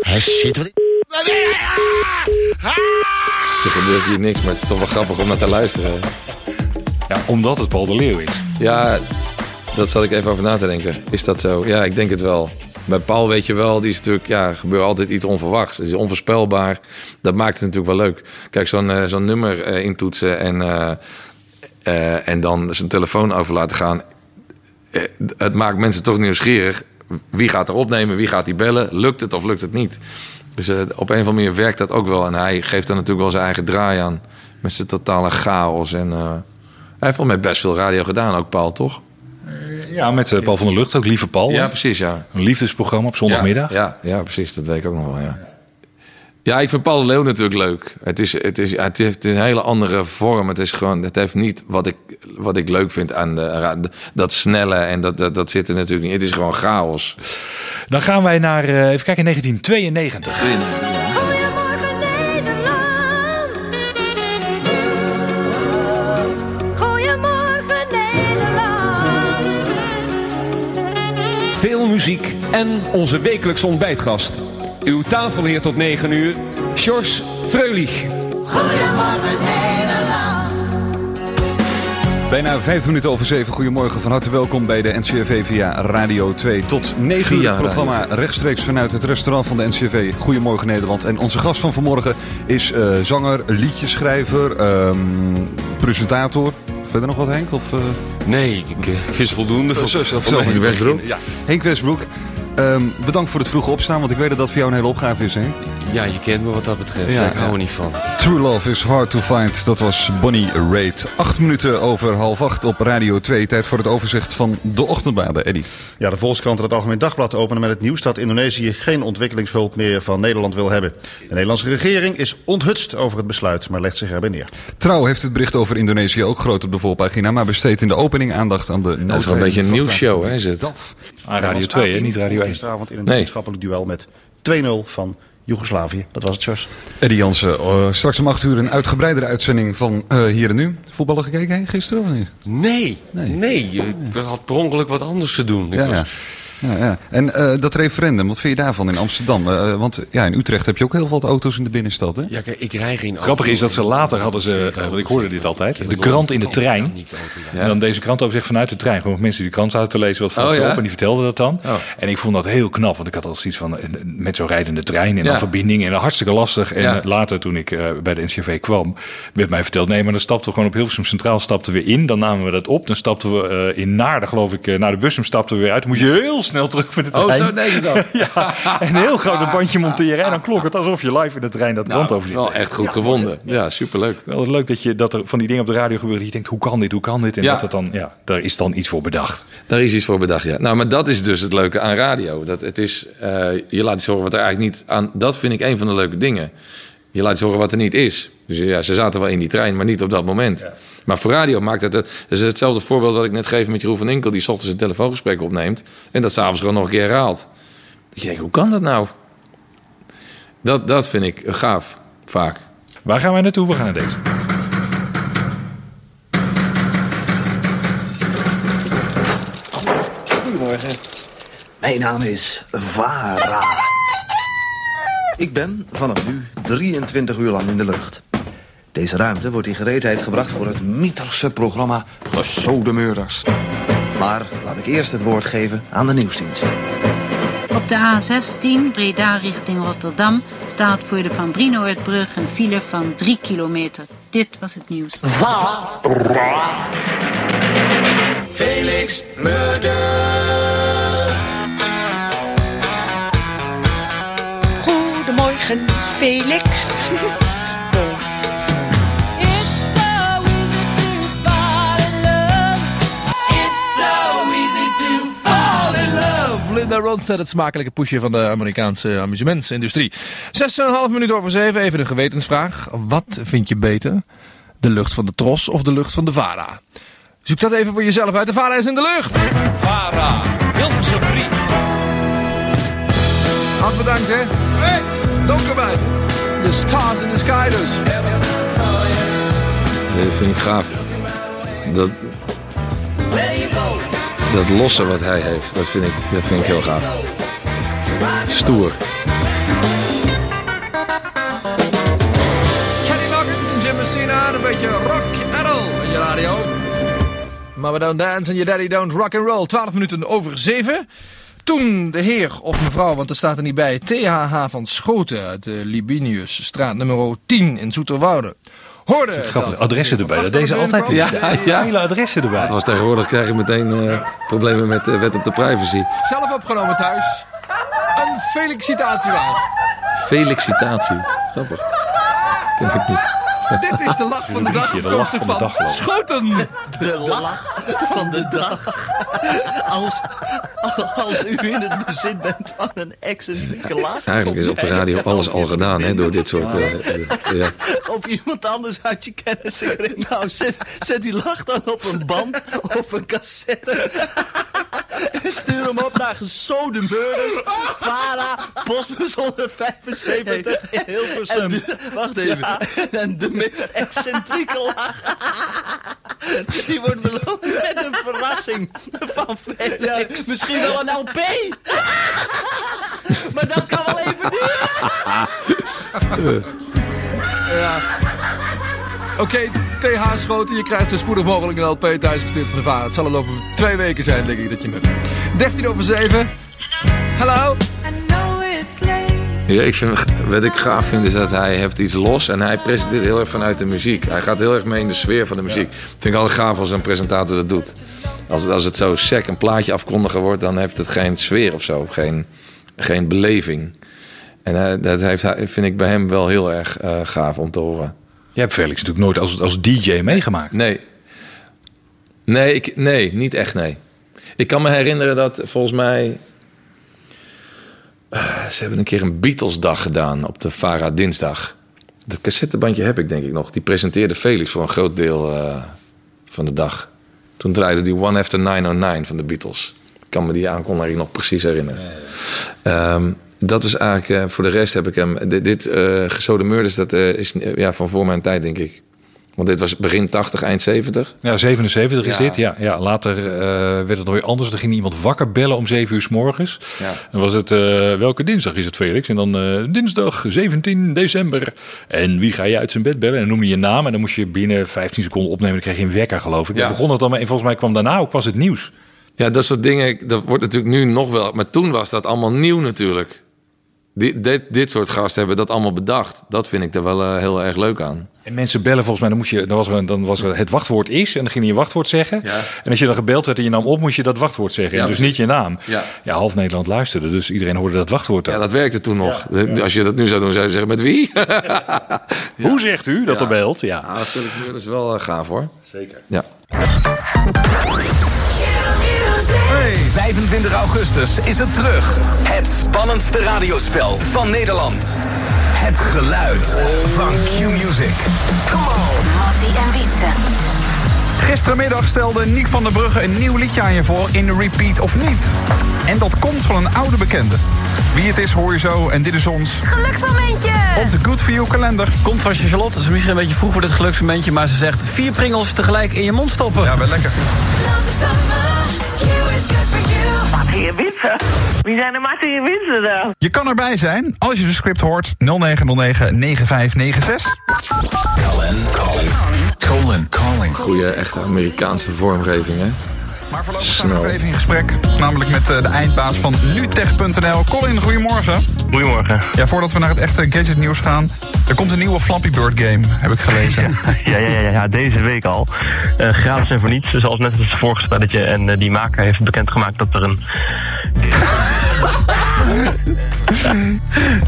Hé, shit, wat... Er gebeurt hier niks, maar het is toch wel grappig om naar te luisteren. Ja, omdat het Paul de Leeuw is. Ja, dat zat ik even over na te denken. Is dat zo? Ja, ik denk het wel. Bij Paul weet je wel, die is natuurlijk, ja, gebeurt altijd iets onverwachts. Het is onvoorspelbaar. Dat maakt het natuurlijk wel leuk. Kijk, zo'n eh, zo'n nummer eh, intoetsen en, eh, en dan zijn telefoon over laten gaan. Het maakt mensen toch nieuwsgierig. Wie gaat er opnemen? Wie gaat die bellen? Lukt het of lukt het niet? Dus eh, op een of andere manier werkt dat ook wel. En hij geeft er natuurlijk wel zijn eigen draai aan. Met zijn totale chaos. En, eh, hij heeft volgens mij best veel radio gedaan, ook Paul, toch? Ja, met eh, Paul van der Lucht ook. Lieve Paul. Ja, precies, ja. Een liefdesprogramma op zondagmiddag. Ja, ja, ja, precies. Dat weet ik ook nog wel, ja. Ja, ik vind Paul de Leeuw natuurlijk leuk. Het is, het is, ja, het is een hele andere vorm. Het is gewoon, het heeft niet wat ik, wat ik leuk vind aan de, dat snelle en dat, dat, dat zit er natuurlijk niet. Het is gewoon chaos. Dan gaan wij naar, eh, even kijken, 1992. Goedemorgen Nederland. Goedemorgen Nederland. Veel muziek en onze wekelijkse ontbijtgast. Uw tafelheer tot 9 uur, Sjors Freulich. Goedemorgen Nederland. Bijna vijf minuten over zeven. Goedemorgen, van harte welkom bij de NCRV via Radio 2. Tot negen uur Via het programma Radio rechtstreeks vanuit het restaurant van de NCRV. Goedemorgen Nederland. En onze gast van vanmorgen is eh, zanger, liedjeschrijver, ehm, presentator. Verder nog wat Henk? Of, eh? Nee, ik uh, vis voldoende. Zo, zo, zo, zo. mij. Westbroek? Ja, Henk Westbroek. Ehm, bedankt voor het vroege opstaan, want ik weet dat dat voor jou een hele opgave is, hè? Ja, je kent me wat dat betreft. Ja, ik hou ja. er niet van. True Love is Hard to Find. Dat was Bonnie Raitt. Acht minuten over half acht op Radio 2. Tijd voor het overzicht van de ochtendbaden. Eddie. Ja, de Volkskrant en het Algemeen Dagblad openen met het nieuws dat Indonesië geen ontwikkelingshulp meer van Nederland wil hebben. De Nederlandse regering is onthutst over het besluit, maar legt zich erbij neer. Trouw heeft het bericht over Indonesië ook groot op de voorpagina, maar besteedt in de opening aandacht aan de Dat is wel een beetje een nieuwsshow, hè, is het? Ah, Radio 2, hè? niet Radio 1. Gisteravond in een Nee. vriendschappelijk duel met 2-0 van Joegoslavië. Dat was het, Jos. Eddie Jansen, eh, straks om acht uur een uitgebreidere uitzending van eh, Hier en Nu. Voetballen gekeken hè, gisteren of niet? Nee, nee. Ik had per ongeluk wat anders te doen. Ik Ja, was- ja. Ja, ja. En eh, dat referendum, wat vind je daarvan in Amsterdam? Eh, want ja, in Utrecht heb je ook heel veel auto's in de binnenstad, hè? Ja, kijk, ik rij geen auto. Grappig is dat ze later hadden ze, eh, want ik hoorde dit altijd, de krant in de trein. En dan deze krant overzicht vanuit de trein. Gewoon mensen die de krant zaten te lezen, wat valt Oh, ze ja? op en die vertelden dat dan. Oh. En ik vond dat heel knap, want ik had al zoiets van, eh, met zo'n rijdende trein en Ja. dan verbinding en dan hartstikke lastig. En Ja. eh, later toen ik eh, bij de NCV kwam, werd mij verteld, nee, maar dan stapten we gewoon op Hilversum Centraal stapten we in. Dan namen we dat op, dan stapten we eh, in Naarden, geloof ik, eh, naar de busum stapten we weer uit. Dan moest je heel snel terug met de trein. Oh, zo deed dat? ja, een heel groot bandje monteren en dan klonk het alsof je live in de trein dat Nou, Wel echt goed gevonden. Ja, superleuk. wel leuk dat, je, dat er van die dingen op de radio gebeuren. Je denkt, hoe kan dit, hoe kan dit? En dat het dan, ja, daar is dan iets voor bedacht. Daar is iets voor bedacht, ja. Nou, maar dat is dus het leuke aan radio. Dat het is, eh, je laat iets horen wat er eigenlijk niet aan... Dat vind ik een van de leuke dingen. Je laat horen wat er niet is. Dus ja, ze zaten wel in die trein, maar niet op dat moment. Maar voor radio maakt het... Dat is hetzelfde voorbeeld wat ik net geef met Jeroen van Inkel... die 's ochtends een telefoongesprek opneemt... en dat s'avonds gewoon nog een keer herhaalt. Dat je denkt, hoe kan dat nou? Dat, dat vind ik gaaf, vaak. Waar gaan wij naartoe? We gaan naar deze. Goedemorgen. Mijn naam is Vara. Ik ben vanaf nu 23 uur lang in de lucht. Deze ruimte wordt in gereedheid gebracht voor het Mieterse programma Gesodemeurders. Maar laat ik eerst het woord geven aan de nieuwsdienst. Op de A16 Breda richting Rotterdam staat voor de Van Brienoordbrug een file van 3 kilometer. Dit was het nieuws. Felix Murders. Goedemorgen, Felix. Fall in love. Linda Ronstadt, het smakelijke poesje van de Amerikaanse amusementsindustrie. 6,5 minuten over 7, even een gewetensvraag. Wat vind je beter? De lucht van de Tros of de lucht van de Vara? Zoek dat even voor jezelf uit. De Vara is in de lucht. Vara, Hilversum 3. Hart bedankt, hè. Buiten. The stars in the sky dus. Dat vind ik gaaf. Dat, dat losse wat hij heeft, dat vind ik, dat vind ik heel gaaf. Stoer. Kenny Loggins en Jim Messina. en Een beetje rock and roll in je radio. Mama don't dance and your daddy don't rock and roll. 12 minuten over 7. Toen de heer of mevrouw, want er staat er niet bij, THH van Schoten uit de Libinius, straat nummer 10 in Zoeterwoude. Hoorde Grappig, dat adressen erbij. Dat deze altijd Ja, ja. hele adressen erbij. Dat was tegenwoordig krijg je meteen eh, problemen met de wet op de privacy. Zelf opgenomen thuis. Een felicitatie waard. Felicitatie. Grappig. Ken ik niet. Dit is de lach van de dag, De lach afkomstig van. Schoten. De lach van de dag. Als, als u in het bezit bent van een excentrieke lach. Eigenlijk is op de radio alles al gedaan hè, door dit soort... eh, eh, ja. Op iemand anders uit je kennissenkring. Nou, zet, zet die lach dan op een band of een cassette. En stuur hem op naar gesode murders. Vara, postbus 175 in Hilversum. En de- wacht even. En de meest excentrieke lach. Die wordt beloond met een verrassing van Felix. misschien wel een LP. Maar dat kan wel even duren. Ja. Oké, TH Schoten, je krijgt zo spoedig mogelijk een LP thuisgestuurd van de vader. Het zal al over twee weken zijn, denk ik, dat je hem hebt. 13 over 7. Hallo? Ja, ik vind, wat ik gaaf vind is dat hij heeft iets los en hij presenteert heel erg vanuit de muziek. Hij gaat heel erg mee in de sfeer van de muziek. Vind ik altijd gaaf als een presentator dat doet. Als het, als het zo sec een plaatje afkondigen wordt, dan heeft het geen sfeer of zo. Geen, geen beleving. En dat heeft, vind ik bij hem wel heel erg eh, gaaf om te horen. Je hebt Felix natuurlijk nooit als, als DJ meegemaakt. Nee. Nee, ik, nee, niet echt nee. Ik kan me herinneren dat volgens mij... eh, ze hebben een keer een Beatles-dag gedaan op de Vara dinsdag. Dat cassettebandje heb ik denk ik nog. Die presenteerde Felix voor een groot deel eh, van de dag. Toen draaide die One After 909 van de Beatles. Ik kan me die aankondiging nog precies herinneren. Ehm, dat was eigenlijk, eh, voor de rest heb ik hem... Dit, dit Gesode Murders, dat is ja, van voor mijn tijd denk ik. Want dit was begin 80, eind 70. Ja, 77 is Ja. dit. Ja, ja, later eh, werd het nog weer anders. Er ging iemand wakker bellen om 7 uur s morgens. Ja. Dan was het, eh, welke dinsdag is het Felix? En dan eh, dinsdag 17 december. En wie ga je uit zijn bed bellen? En dan noem je je naam en dan moest je binnen 15 seconden opnemen. Dan kreeg je een wekker geloof ik. Ja. Dan begon het dan. En volgens mij kwam daarna ook pas het nieuws. Ja, dat soort dingen, dat wordt natuurlijk nu nog wel. Maar toen was dat allemaal nieuw natuurlijk. Dit, dit, dit soort gasten hebben dat allemaal bedacht. Dat vind ik er wel heel erg leuk aan. En mensen bellen volgens mij, dan, moest je, dan, was er, een- dan was er het wachtwoord is. En dan ging je je wachtwoord zeggen. Ja. En als je dan gebeld werd en je nam op, moest je dat wachtwoord zeggen. Ja, dus niet je naam. Ja. ja, half Nederland luisterde. Dus iedereen hoorde dat wachtwoord. Ja, dat werkte toen nog. Als je dat nu zou doen, zou je zeggen met wie? Hoe zegt u dat Ja. er belt? Ja. Ah, dat vind ik nu dus wel eh, gaaf hoor. Zeker. Ja. Hey, 25 augustus is het terug. Het spannendste radiospel van Nederland. Het geluid van Q-Music. Come on. Mattie en Wietse. Gisterenmiddag stelde Nick van der Brugge een nieuw liedje aan je voor in Repeat of niet. En dat komt van een oude bekende. Wie het is hoor je zo en dit is ons Geluksmomentje! op de Good For You kalender. Komt van Charlotte, het is misschien een beetje vroeg voor dit geluksmomentje... maar ze zegt vier pringels tegelijk in je mond stoppen. Ja, wel lekker. Mattie en Wietse? Wie zijn de Mattie en Wietse dan? Je kan erbij zijn als je de script hoort 0909 9596. Colin, calling. Goeie, echte Amerikaanse vormgeving, hè? Maar voorlopig zijn we nog even in gesprek. Namelijk met eh, de eindbaas van nutech.nl. Colin, goedemorgen. Goedemorgen. Ja, voordat we naar het echte gadget nieuws gaan. Er komt een nieuwe Flappy Bird game, heb ik gelezen. Ja, ja, ja, ja, deze week al. Eh, gratis en voor niets, zoals net als het vorige spelletje. En eh, die maker heeft bekendgemaakt dat er een...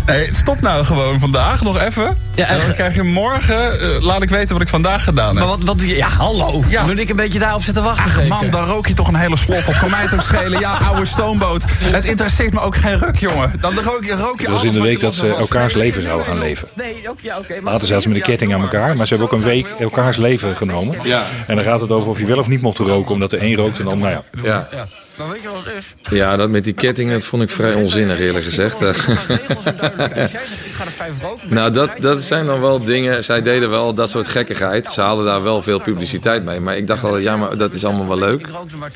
Nee, stop nou gewoon vandaag, nog even. Ja, en dan krijg je morgen, eh, laat ik weten wat ik vandaag gedaan heb. Maar wat, wat doe je? Ja, hallo. Ja. Moet ik een beetje daarop zitten wachten? Ach zeker? man, dan rook je toch een hele slof op. Kan mij het ook schelen? Ja, oude stoomboot. Het interesseert me ook geen ruk, jongen. Dan rook je, rook je Het was in de week dat ze elkaars leven zouden gaan leven. Nee, ook, ja, oké. maar- Later zaten ze met de ketting aan elkaar, maar ze hebben ook een week elkaars leven genomen. Ja. En dan gaat het over of je wel of niet mocht roken, omdat de een rookt en dan, nou ja. Ja. Maar weet je wat het is? Ja, dat met die kettingen dat vond ik vrij onzinnig, eerlijk gezegd. Als jij zegt, ik ga er vijf roken... Nou, dat, dat zijn dan wel dingen. Zij deden wel dat soort gekkigheid. Ze hadden daar wel veel publiciteit mee. Maar ik dacht altijd, ja, maar dat is allemaal wel leuk. Ik rook er maar.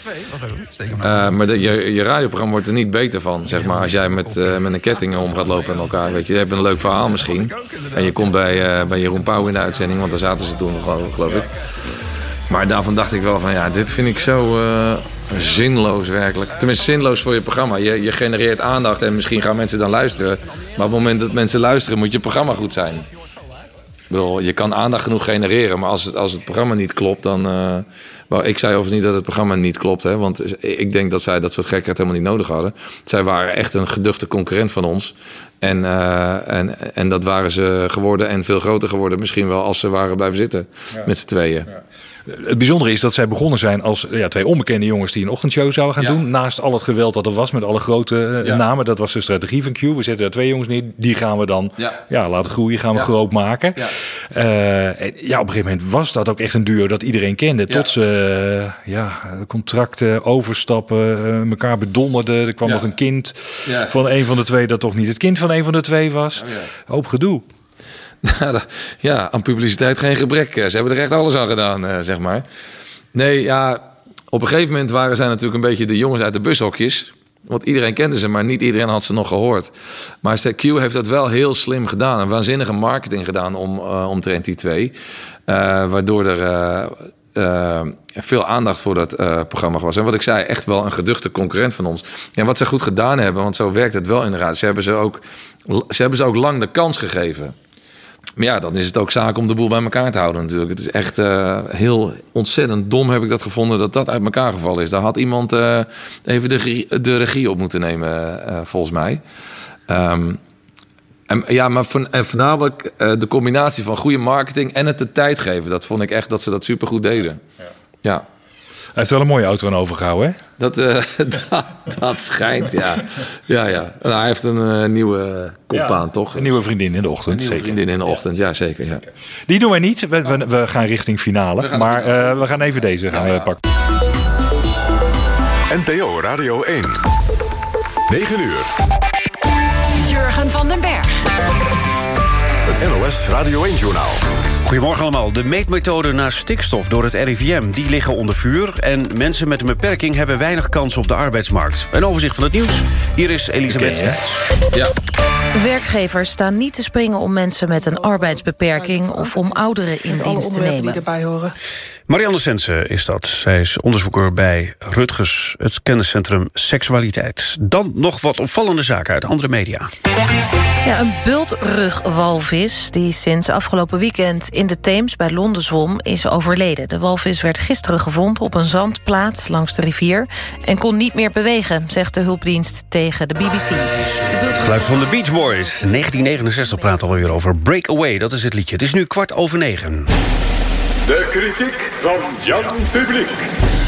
Eh, de, je, je radioprogramma wordt er niet beter van, zeg maar. Als jij met, eh, met een ketting om gaat lopen aan elkaar. Weet je, je hebt een leuk verhaal misschien. En je komt bij, eh, bij Jeroen Pauw in de uitzending, want daar zaten ze toen nog, geloof- geloof ik. Maar daarvan dacht ik wel van, ja, dit vind ik zo eh, zinloos werkelijk. Tenminste, zinloos voor je programma. Je, je genereert aandacht en misschien gaan mensen dan luisteren. Maar op het moment dat mensen luisteren, moet je programma goed zijn. Bedoel, je kan aandacht genoeg genereren, maar als het, als het programma niet klopt, dan. wel, ik zei overigens niet dat het programma niet klopt, hè, want ik denk dat zij dat soort gekheid helemaal niet nodig hadden. Zij waren echt een geduchte concurrent van ons. En, eh, en, en dat waren ze geworden en veel groter geworden, misschien wel als ze waren blijven zitten Ja. met z'n tweeën. Het bijzondere is dat zij begonnen zijn als ja, twee onbekende jongens die een ochtendshow zouden gaan doen. Naast al het geweld dat er was met alle grote eh, Ja. namen. Dat was de strategie van Q. We zetten daar twee jongens neer. Die gaan we dan Ja. laten groeien, gaan we groot maken. Ja. Eh, en ja, op een gegeven moment was dat ook echt een duo dat iedereen kende. Tot ze eh, ja, contracten, overstappen, elkaar bedonderden. Er kwam nog een kind van een van de twee dat toch niet het kind van een van de twee was. Oh ja. Hoop gedoe. Ja, aan publiciteit geen gebrek. Eh, Ze hebben er echt alles aan gedaan, eh, zeg maar. Nee, ja, op een gegeven moment waren zij natuurlijk een beetje de jongens uit de bushokjes. Want iedereen kende ze, maar niet iedereen had ze nog gehoord. Maar Q heeft dat wel heel slim gedaan. Een waanzinnige marketing gedaan om, eh omtrent die twee. Waardoor er veel aandacht voor dat programma was. En wat ik zei, echt wel een geduchte concurrent van ons. En wat ze goed gedaan hebben, want zo werkt het wel inderdaad. Ze hebben ze ook, ze hebben ze ook lang de kans gegeven. Maar ja, dan is het ook zaak om de boel bij elkaar te houden natuurlijk. Het is echt eh, heel ontzettend dom heb ik dat gevonden dat dat uit elkaar gevallen is. Daar had iemand eh, even de, regie- de regie op moeten nemen, eh, volgens mij. Ehm, En, ja, maar van, en voornamelijk de combinatie van goede marketing en het de tijd geven. Dat vond ik echt dat ze dat supergoed deden. Ja. Hij heeft wel een mooie auto aan overgehouden, hè? Dat, eh, dat, dat schijnt, ja. Ja, ja. Nou, hij heeft een eh, nieuwe kopbaan, Ja, toch? Een nieuwe vriendin in de ochtend. Een nieuwe zeker. vriendin in de ochtend, ja, zeker. Ja. Die doen wij niet. We, we, we gaan richting finale. gaan maar eh, we gaan even deze gaan we pakken. NPO Radio 1. 9 uur. Jurgen van den Berg. Het NOS Radio 1-journaal. Goedemorgen allemaal. De meetmethoden naar stikstof door het RIVM die liggen onder vuur... en mensen met een beperking hebben weinig kans op de arbeidsmarkt. Een overzicht van het nieuws. Hier is Elisabeth Stijns. Ja. Werkgevers staan niet te springen om mensen met een arbeidsbeperking... of om ouderen in dienst te nemen. erbij horen. Marianne Sensen is dat. Zij is onderzoeker bij Rutgers, het kenniscentrum Seksualiteit. Dan nog wat opvallende zaken uit andere media. Ja, een bultrugwalvis die sinds afgelopen weekend in de Theems bij Londen zwom is overleden. De walvis werd gisteren gevonden op een zandplaats langs de rivier en kon niet meer bewegen, zegt de hulpdienst tegen de BBC. Het geluid van de Beach Boys. 1969 praat alweer over Breakaway, dat is het liedje. Het is nu kwart over negen. De kritiek van Jan Publiek.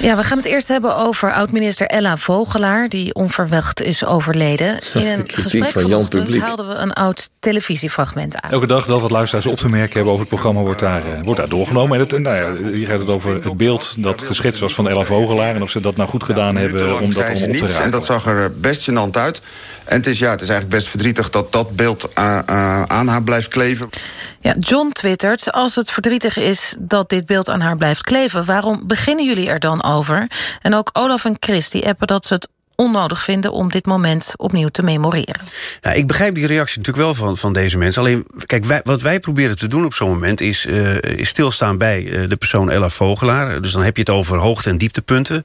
Ja, we gaan het eerst hebben over oud-minister Ella Vogelaar... die onverwacht is overleden. In een gesprek van Jan vanochtend Publiek. haalden we een oud televisiefragment aan. Elke dag dat wat luisteraars op te merken hebben over het programma wordt daar, eh, wordt daar doorgenomen. En het, nou ja, hier gaat het over het beeld dat geschetst was van Ella Vogelaar. En of ze dat nou goed gedaan hebben om dat ze op te niets raken. en dat zag er best gênant uit. En het is, ja, het is eigenlijk best verdrietig dat dat beeld eh, eh, aan haar blijft kleven. Ja, John twittert, als het verdrietig is dat dit beeld aan haar blijft kleven... waarom beginnen jullie er dan over? En ook Olaf en Chris die appen dat ze het onnodig vinden... om dit moment opnieuw te memoreren. Ja, ik begrijp die reactie natuurlijk wel van, van deze mensen. Alleen, kijk, wat wij proberen te doen op zo'n moment... is, eh, is stilstaan bij eh, de persoon Ella Vogelaar. Dus dan heb je het over hoogte- en dieptepunten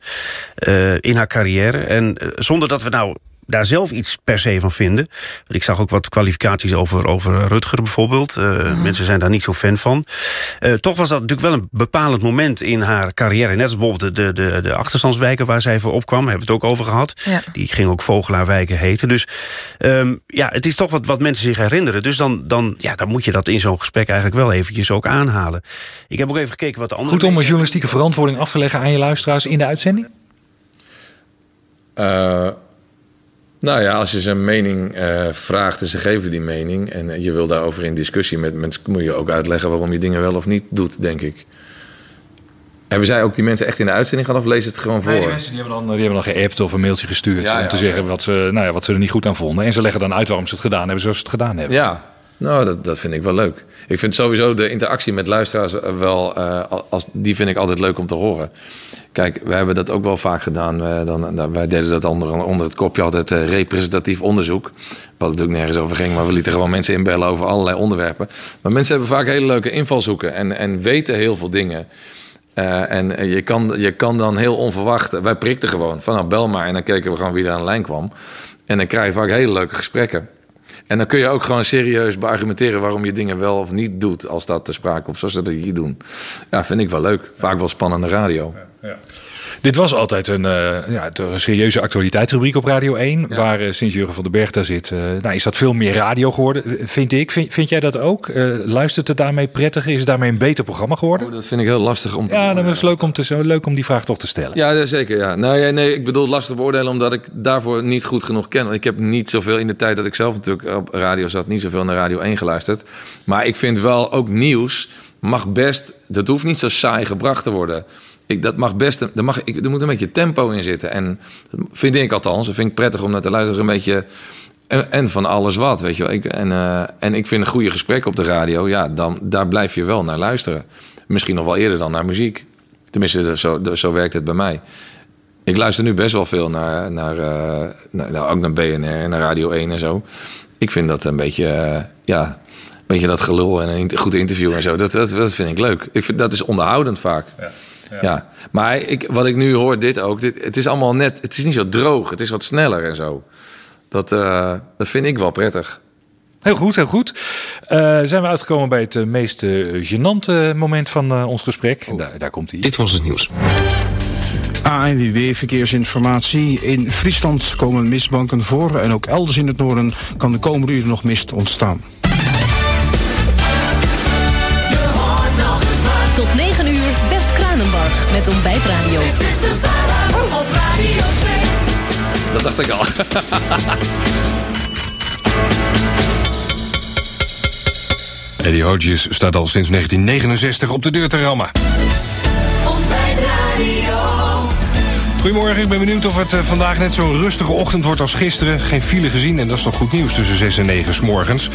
eh, in haar carrière. En zonder dat we nou daar zelf iets per se van vinden. Want ik zag ook wat kwalificaties over, over Rutger bijvoorbeeld. Eh, Mensen zijn daar niet zo fan van. Eh, toch was dat natuurlijk wel een bepalend moment in haar carrière. Net als bijvoorbeeld de, de, de achterstandswijken waar zij voor opkwam. Hebben we het ook over gehad. Ja. Die ging ook Vogelaarwijken heten. Dus ehm, ja, het is toch wat, wat mensen zich herinneren. Dus dan, dan, ja, dan moet je dat in zo'n gesprek eigenlijk wel eventjes ook aanhalen. Ik heb ook even gekeken wat de andere... Goed om een journalistieke verantwoording af te leggen aan je luisteraars in de uitzending? Eh, nou ja, als je ze een mening eh, vraagt en ze geven die mening... en je wil daarover in discussie met mensen... moet je ook uitleggen waarom je dingen wel of niet doet, denk ik. Hebben zij ook die mensen echt in de uitzending gehad of lezen het gewoon voor? Nee, die mensen die hebben, dan, die hebben dan geappt of een mailtje gestuurd Ja, om ja, te zeggen wat, ze, nou ja, wat ze er niet goed aan vonden. En ze leggen dan uit waarom ze het gedaan hebben zoals ze het gedaan hebben. Ja, nou, dat, dat vind ik wel leuk. Ik vind sowieso de interactie met luisteraars wel... eh, als, die vind ik altijd leuk om te horen. Kijk, wij hebben dat ook wel vaak gedaan. Eh, dan, wij deden dat onder, onder het kopje altijd eh, representatief onderzoek. Wat natuurlijk nergens over ging, maar we lieten gewoon mensen inbellen over allerlei onderwerpen. Maar mensen hebben vaak hele leuke invalshoeken en, en weten heel veel dingen. Eh, en eh, je kan, je kan dan heel onverwacht... Wij prikten gewoon van nou bel maar en dan keken we gewoon wie er aan de lijn kwam. En dan krijg je vaak hele leuke gesprekken. En dan kun je ook gewoon serieus beargumenteren waarom je dingen wel of niet doet als dat te sprake komt, zoals ze dat hier doen. Ja, vind ik wel leuk. Vaak wel spannende radio. Dit was altijd een, eh, ja, een serieuze actualiteitsrubriek op Radio 1. Waar eh, sinds Jurgen van den Berg daar zit, eh, nou, is dat veel meer radio geworden, vind ik. Vind, vind jij dat ook? Luistert het daarmee prettiger? Is het daarmee een beter programma geworden? Oh, dat vind ik heel lastig om te Ja, dan is het leuk om, te, leuk om die vraag toch te stellen. Ja, zeker. Ja. Nou, ja, nee, ik bedoel lastig beoordelen omdat ik daarvoor niet goed genoeg ken. Ik heb niet zoveel in de tijd dat ik zelf natuurlijk op radio zat, niet zoveel naar Radio 1 geluisterd. Maar ik vind wel ook nieuws mag best, dat hoeft niet zo saai gebracht te worden. Ik, dat mag best, er, mag, ik, er moet een beetje tempo in zitten. En dat vind ik althans, dat vind ik prettig om naar te luisteren, een beetje. En, van alles wat, weet je wel. Ik, en, eh, en ik vind een goede gesprek op de radio, ja, dan, daar blijf je wel naar luisteren. Misschien nog wel eerder dan naar muziek. Tenminste, zo, zo werkt het bij mij. Ik luister nu best wel veel naar, naar, eh, naar nou, ook naar BNR en naar Radio 1 en zo. Ik vind dat een beetje, eh, ja, een dat gelul en een goed interview en zo. Dat, dat, dat vind ik leuk. Ik vind, dat is onderhoudend vaak. Ja, maar ik, wat ik nu hoor, dit ook. Dit, het is allemaal net, het is niet zo droog. Het is wat sneller en zo. Dat, eh, dat vind ik wel prettig. Heel goed, heel goed. Eh, zijn we uitgekomen bij het eh, meest gênante moment van eh, ons gesprek. Daar, daar komt hij. Dit was het nieuws. ANWB Verkeersinformatie. In Friesland komen mistbanken voor en ook elders in het noorden kan de komende uren nog mist ontstaan. Met ontbijtradio. Dat dacht ik al. Eddie Hodges staat al sinds 1969 op de deur te rammen. Goedemorgen, ik ben benieuwd of het eh, vandaag net zo'n rustige ochtend wordt als gisteren. Geen file gezien en dat is toch goed nieuws tussen 6 en 9 s morgens.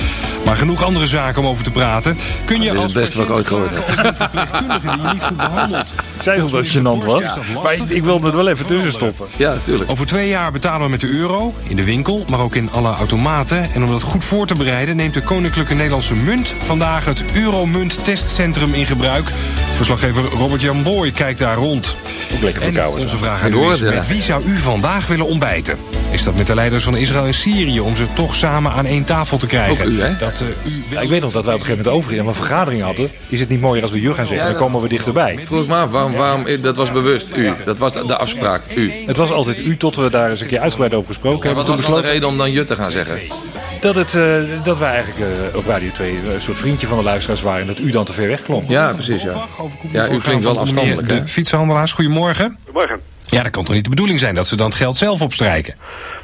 Maar genoeg andere zaken om over te praten. Kun je is als het beste wat ik ooit gehoord heb. verpleegkundige die je niet goed behandelt... Al dat het gênant was. Maar ik, ik wilde het wel even tussen stoppen. Ja, tuurlijk. Over twee jaar betalen we met de euro, in de winkel, maar ook in alle automaten. En om dat goed voor te bereiden neemt de Koninklijke Nederlandse Munt vandaag het Euromunt Testcentrum in gebruik. Verslaggever Robert Jan Boy kijkt daar rond. Ook lekker En verkouden. onze vraag aan Met wie zou u vandaag willen ontbijten? Is dat met de leiders van Israël en Syrië om ze toch samen aan één tafel te krijgen? Ook u, hè? Dat, eh, u Ja, ik weet nog dat wij op een gegeven moment overgingen en een vergadering hadden. Is het niet mooier als we je gaan zeggen? Ja, Dan komen we dichterbij. Vroeg me af, waarom, waarom, dat was bewust u. Dat was de afspraak, u. Het was altijd u tot we daar eens een keer uitgebreid over gesproken En hebben. wat Toen was dan de besloten reden om dan je te gaan zeggen? dat, het, eh, dat wij eigenlijk eh, op Radio 2 een soort vriendje van de luisteraars waren. En dat u dan te ver weg klonk. Ja, precies, ja. Ja, u klinkt wel afstandelijk? De fietsenhandelaars, goedemorgen. Goedemorgen. Ja, dat kan toch niet de bedoeling zijn dat ze dan het geld zelf opstrijken?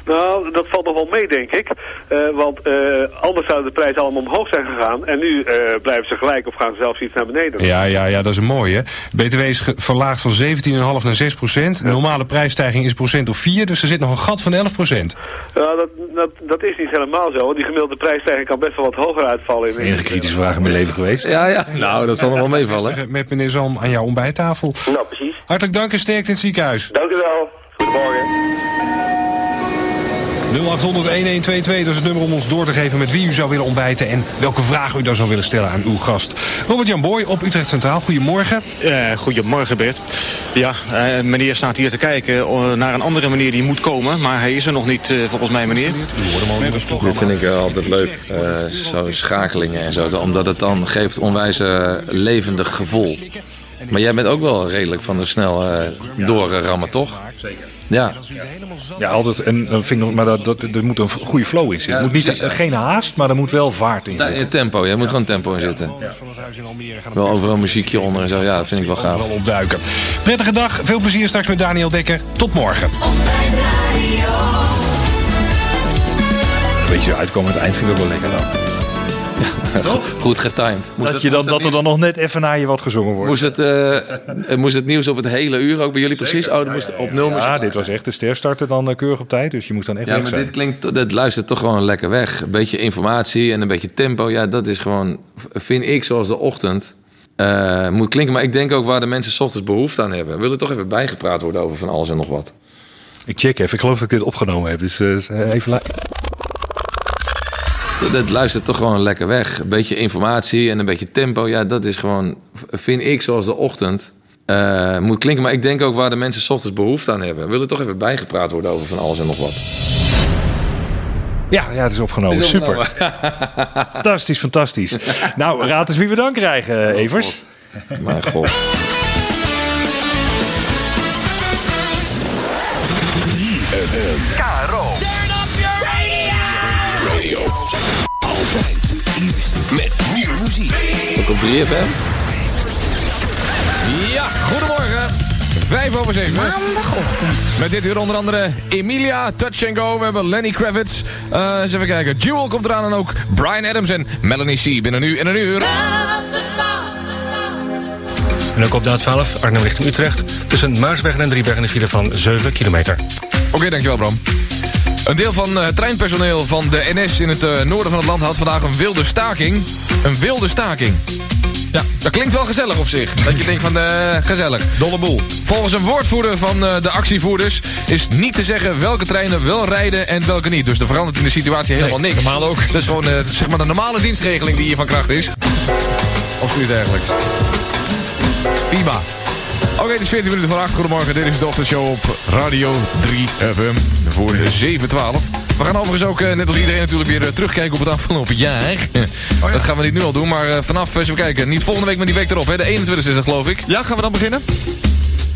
Nou, dat valt nog wel mee, denk ik. Eh, want eh, anders zouden de prijzen allemaal omhoog zijn gegaan. En nu eh, blijven ze gelijk of gaan ze zelfs iets naar beneden. Ja, ja, ja, dat is een mooie. BTW is verlaagd van 17,5 naar 6 procent. Normale prijsstijging is procent of 4, dus er zit nog een gat van 11 procent. Ja, dat, dat, dat is niet helemaal zo. Want die gemiddelde prijsstijging kan best wel wat hoger uitvallen. In enige kritische vraag in mijn leven geweest. Ja, ja. Nou, dat zal nog wel meevallen. Met meneer Zalm aan jouw ontbijttafel. Nou, precies. Hartelijk dank en sterkte in het ziekenhuis. Dank u wel. Goedemorgen. 0800-1122, dat is het nummer om ons door te geven met wie u zou willen ontbijten... en welke vraag u dan zou willen stellen aan uw gast. Robert-Jan Boy op Utrecht Centraal, goedemorgen. Eh, goedemorgen Bert. Ja, eh, meneer staat hier te kijken eh, naar een andere meneer die moet komen. Maar hij is er nog niet, eh, volgens mij meneer. Dit vind ik altijd leuk, eh, zo schakelingen en zo. Omdat het dan geeft onwijs levendig gevoel. Maar jij bent ook wel redelijk van de snel eh doorrammen, toch? Zeker. Ja. Ja, altijd. En, dan vind ik nog, maar dat, dat, er moet een goede flow in zitten. Ja, Er moet niet, precies, ja. geen haast, maar er moet wel vaart in Ja, zitten. in tempo, jij moet gewoon tempo in zitten. Wel overal een muziekje onder en zo, ja, dat vind ik wel gaaf. Wel opduiken. Prettige dag, veel plezier straks met Daniel Dekker. Tot morgen. Een beetje uitkomen aan het eind vind ik ook wel lekker dan. Goed getimed. Moest Dat, het- je dan, dat er dan nog net even naar je wat gezongen wordt. Moest het, eh, eh, moest het nieuws op het hele uur ook bij jullie precies? Oh, dan moest op nul Ja, dit was echt de ster starten dan eh, keurig op tijd. Dus je moest dan echt Ja, maar zijn. dit klinkt, dit luistert toch gewoon lekker weg. Een beetje informatie en een beetje tempo. Ja, dat is gewoon, vind ik, zoals de ochtend moet klinken. Maar ik denk ook waar de mensen 's ochtends behoefte aan hebben. Wil er toch even bijgepraat worden over van alles en nog wat. Ik check even. Ik geloof dat ik dit opgenomen heb. Dus even... la- Dat luistert toch gewoon lekker weg. Een beetje informatie en een beetje tempo. Ja, dat is gewoon, vind ik, zoals de ochtend eh, moet klinken. Maar ik denk ook waar de mensen 's ochtends behoefte aan hebben. Wil er toch even bijgepraat worden over van alles en nog wat. Ja, ja, het is opgenomen. Is Super. fantastisch, fantastisch. nou, raad eens wie we dan krijgen, eh, Evers. Mijn god. KRO. Altijd de eerste met nieuwe muziek. Ook op 3FM? Ja, goedemorgen. Vijf over zeven. Maandagochtend. Met dit uur onder andere Emilia, Touch and Go. We hebben Lenny Kravitz. Eh, eens even kijken. Jewel komt eraan en ook Brian Adams en Melanie C. Binnen nu in een uur. En ook op de A12 Arnhem richting Utrecht. Tussen Maasbergen en Driebergen een file van 7 kilometer. Oké, dankjewel Bram. Een deel van eh, het treinpersoneel van de NS in het eh, noorden van het land had vandaag een wilde staking. Een wilde staking. Ja, dat klinkt wel gezellig op zich. Dat je denkt van, eh, gezellig. Dolle boel. Volgens een woordvoerder van eh, de actievoerders is niet te zeggen welke treinen wel rijden en welke niet. Dus er verandert in de situatie helemaal niks. Normaal ook. Dat is gewoon eh, zeg maar de normale dienstregeling die hier van kracht is. Of zoiets dergelijks. FIBA. Oké, het is 14 minuten van 8. Goedemorgen, dit is de ochtendshow op Radio 3 FM voor 7-12. We gaan overigens ook, eh, net als iedereen natuurlijk, weer eh, terugkijken op het afgelopen jaar. Dat gaan we niet nu al doen, maar eh, vanaf, eens even kijken, niet volgende week, maar die week erop, hè, de 21 is het geloof ik. Ja, gaan we dan beginnen?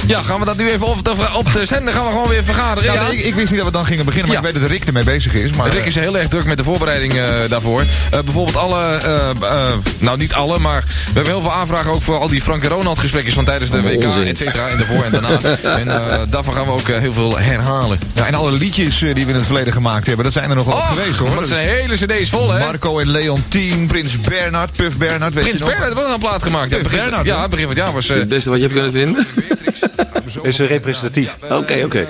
Ja, gaan we dat nu even op de, op de zender gaan we gewoon weer vergaderen. Ja, Ja, ik, ik wist niet dat we dan gingen beginnen, maar Ja. ik weet dat Rick ermee bezig is. Maar, Rick is heel erg druk met de voorbereiding eh, daarvoor. Eh, bijvoorbeeld alle, eh, nou niet alle, maar we hebben heel veel aanvragen ook voor al die Frank en Ronald gesprekjes van tijdens de WK, onzin. et cetera, en daarvoor en daarna. en eh, daarvan gaan we ook heel veel herhalen. Ja, en alle liedjes die we in het verleden gemaakt hebben, dat zijn er nog wel geweest hoor. want het zijn hele cd's vol, hè? Marco en Leontien, Prins Bernhard, Puff Bernhard, weet Prins je heeft wel een plaat gemaakt. Ja, begin, Bernhard, ja, begin van het jaar was... Het beste wat je hebt kunnen vinden? Is representatief. Oké, oké.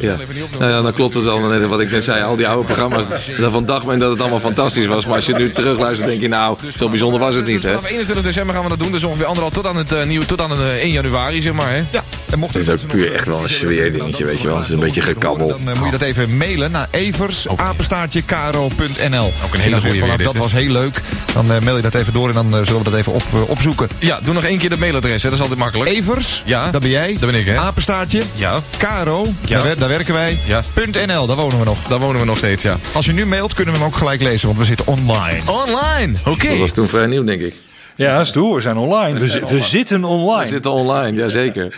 Ja. Nou ja, dan klopt het al net wat ik net zei. Al die oude programma's. Daarvan dacht men dat het allemaal fantastisch was. Maar als je nu terugluistert, denk je nou, zo bijzonder was het niet, hè? Vanaf 21 december gaan we dat doen, dus ongeveer anderhalf tot aan het eh, nieuwe, tot aan het eh, 1 januari, zeg maar. Hè? Ja, en mocht Het is ook puur echt wel een sfeerdingetje, weet je wel. Het is een beetje gekabbel. Dan moet je dat even mailen naar eversapenstaartje.karo.nl. Ook een hele weer, dit, Dat was heel leuk. Dan eh, mail je dat even door en dan zullen we dat even op, opzoeken. Ja, doe nog één keer de mailadres, hè? dat is altijd makkelijk. Evers, Ja. dat ben jij. Dat ben ik, hè? Apenstaartje, Ja, Caro, Ja. daar, wer- daar werken wij. Ja. .nl, daar wonen we nog. daar wonen we nog steeds, ja. Als je nu mailt, kunnen we hem ook gelijk lezen, want we zitten online. Online, oké. Dat was toen vrij nieuw, denk ik. Ja, stoer. We zijn online. We, zi- we zitten We online. zitten online, jazeker.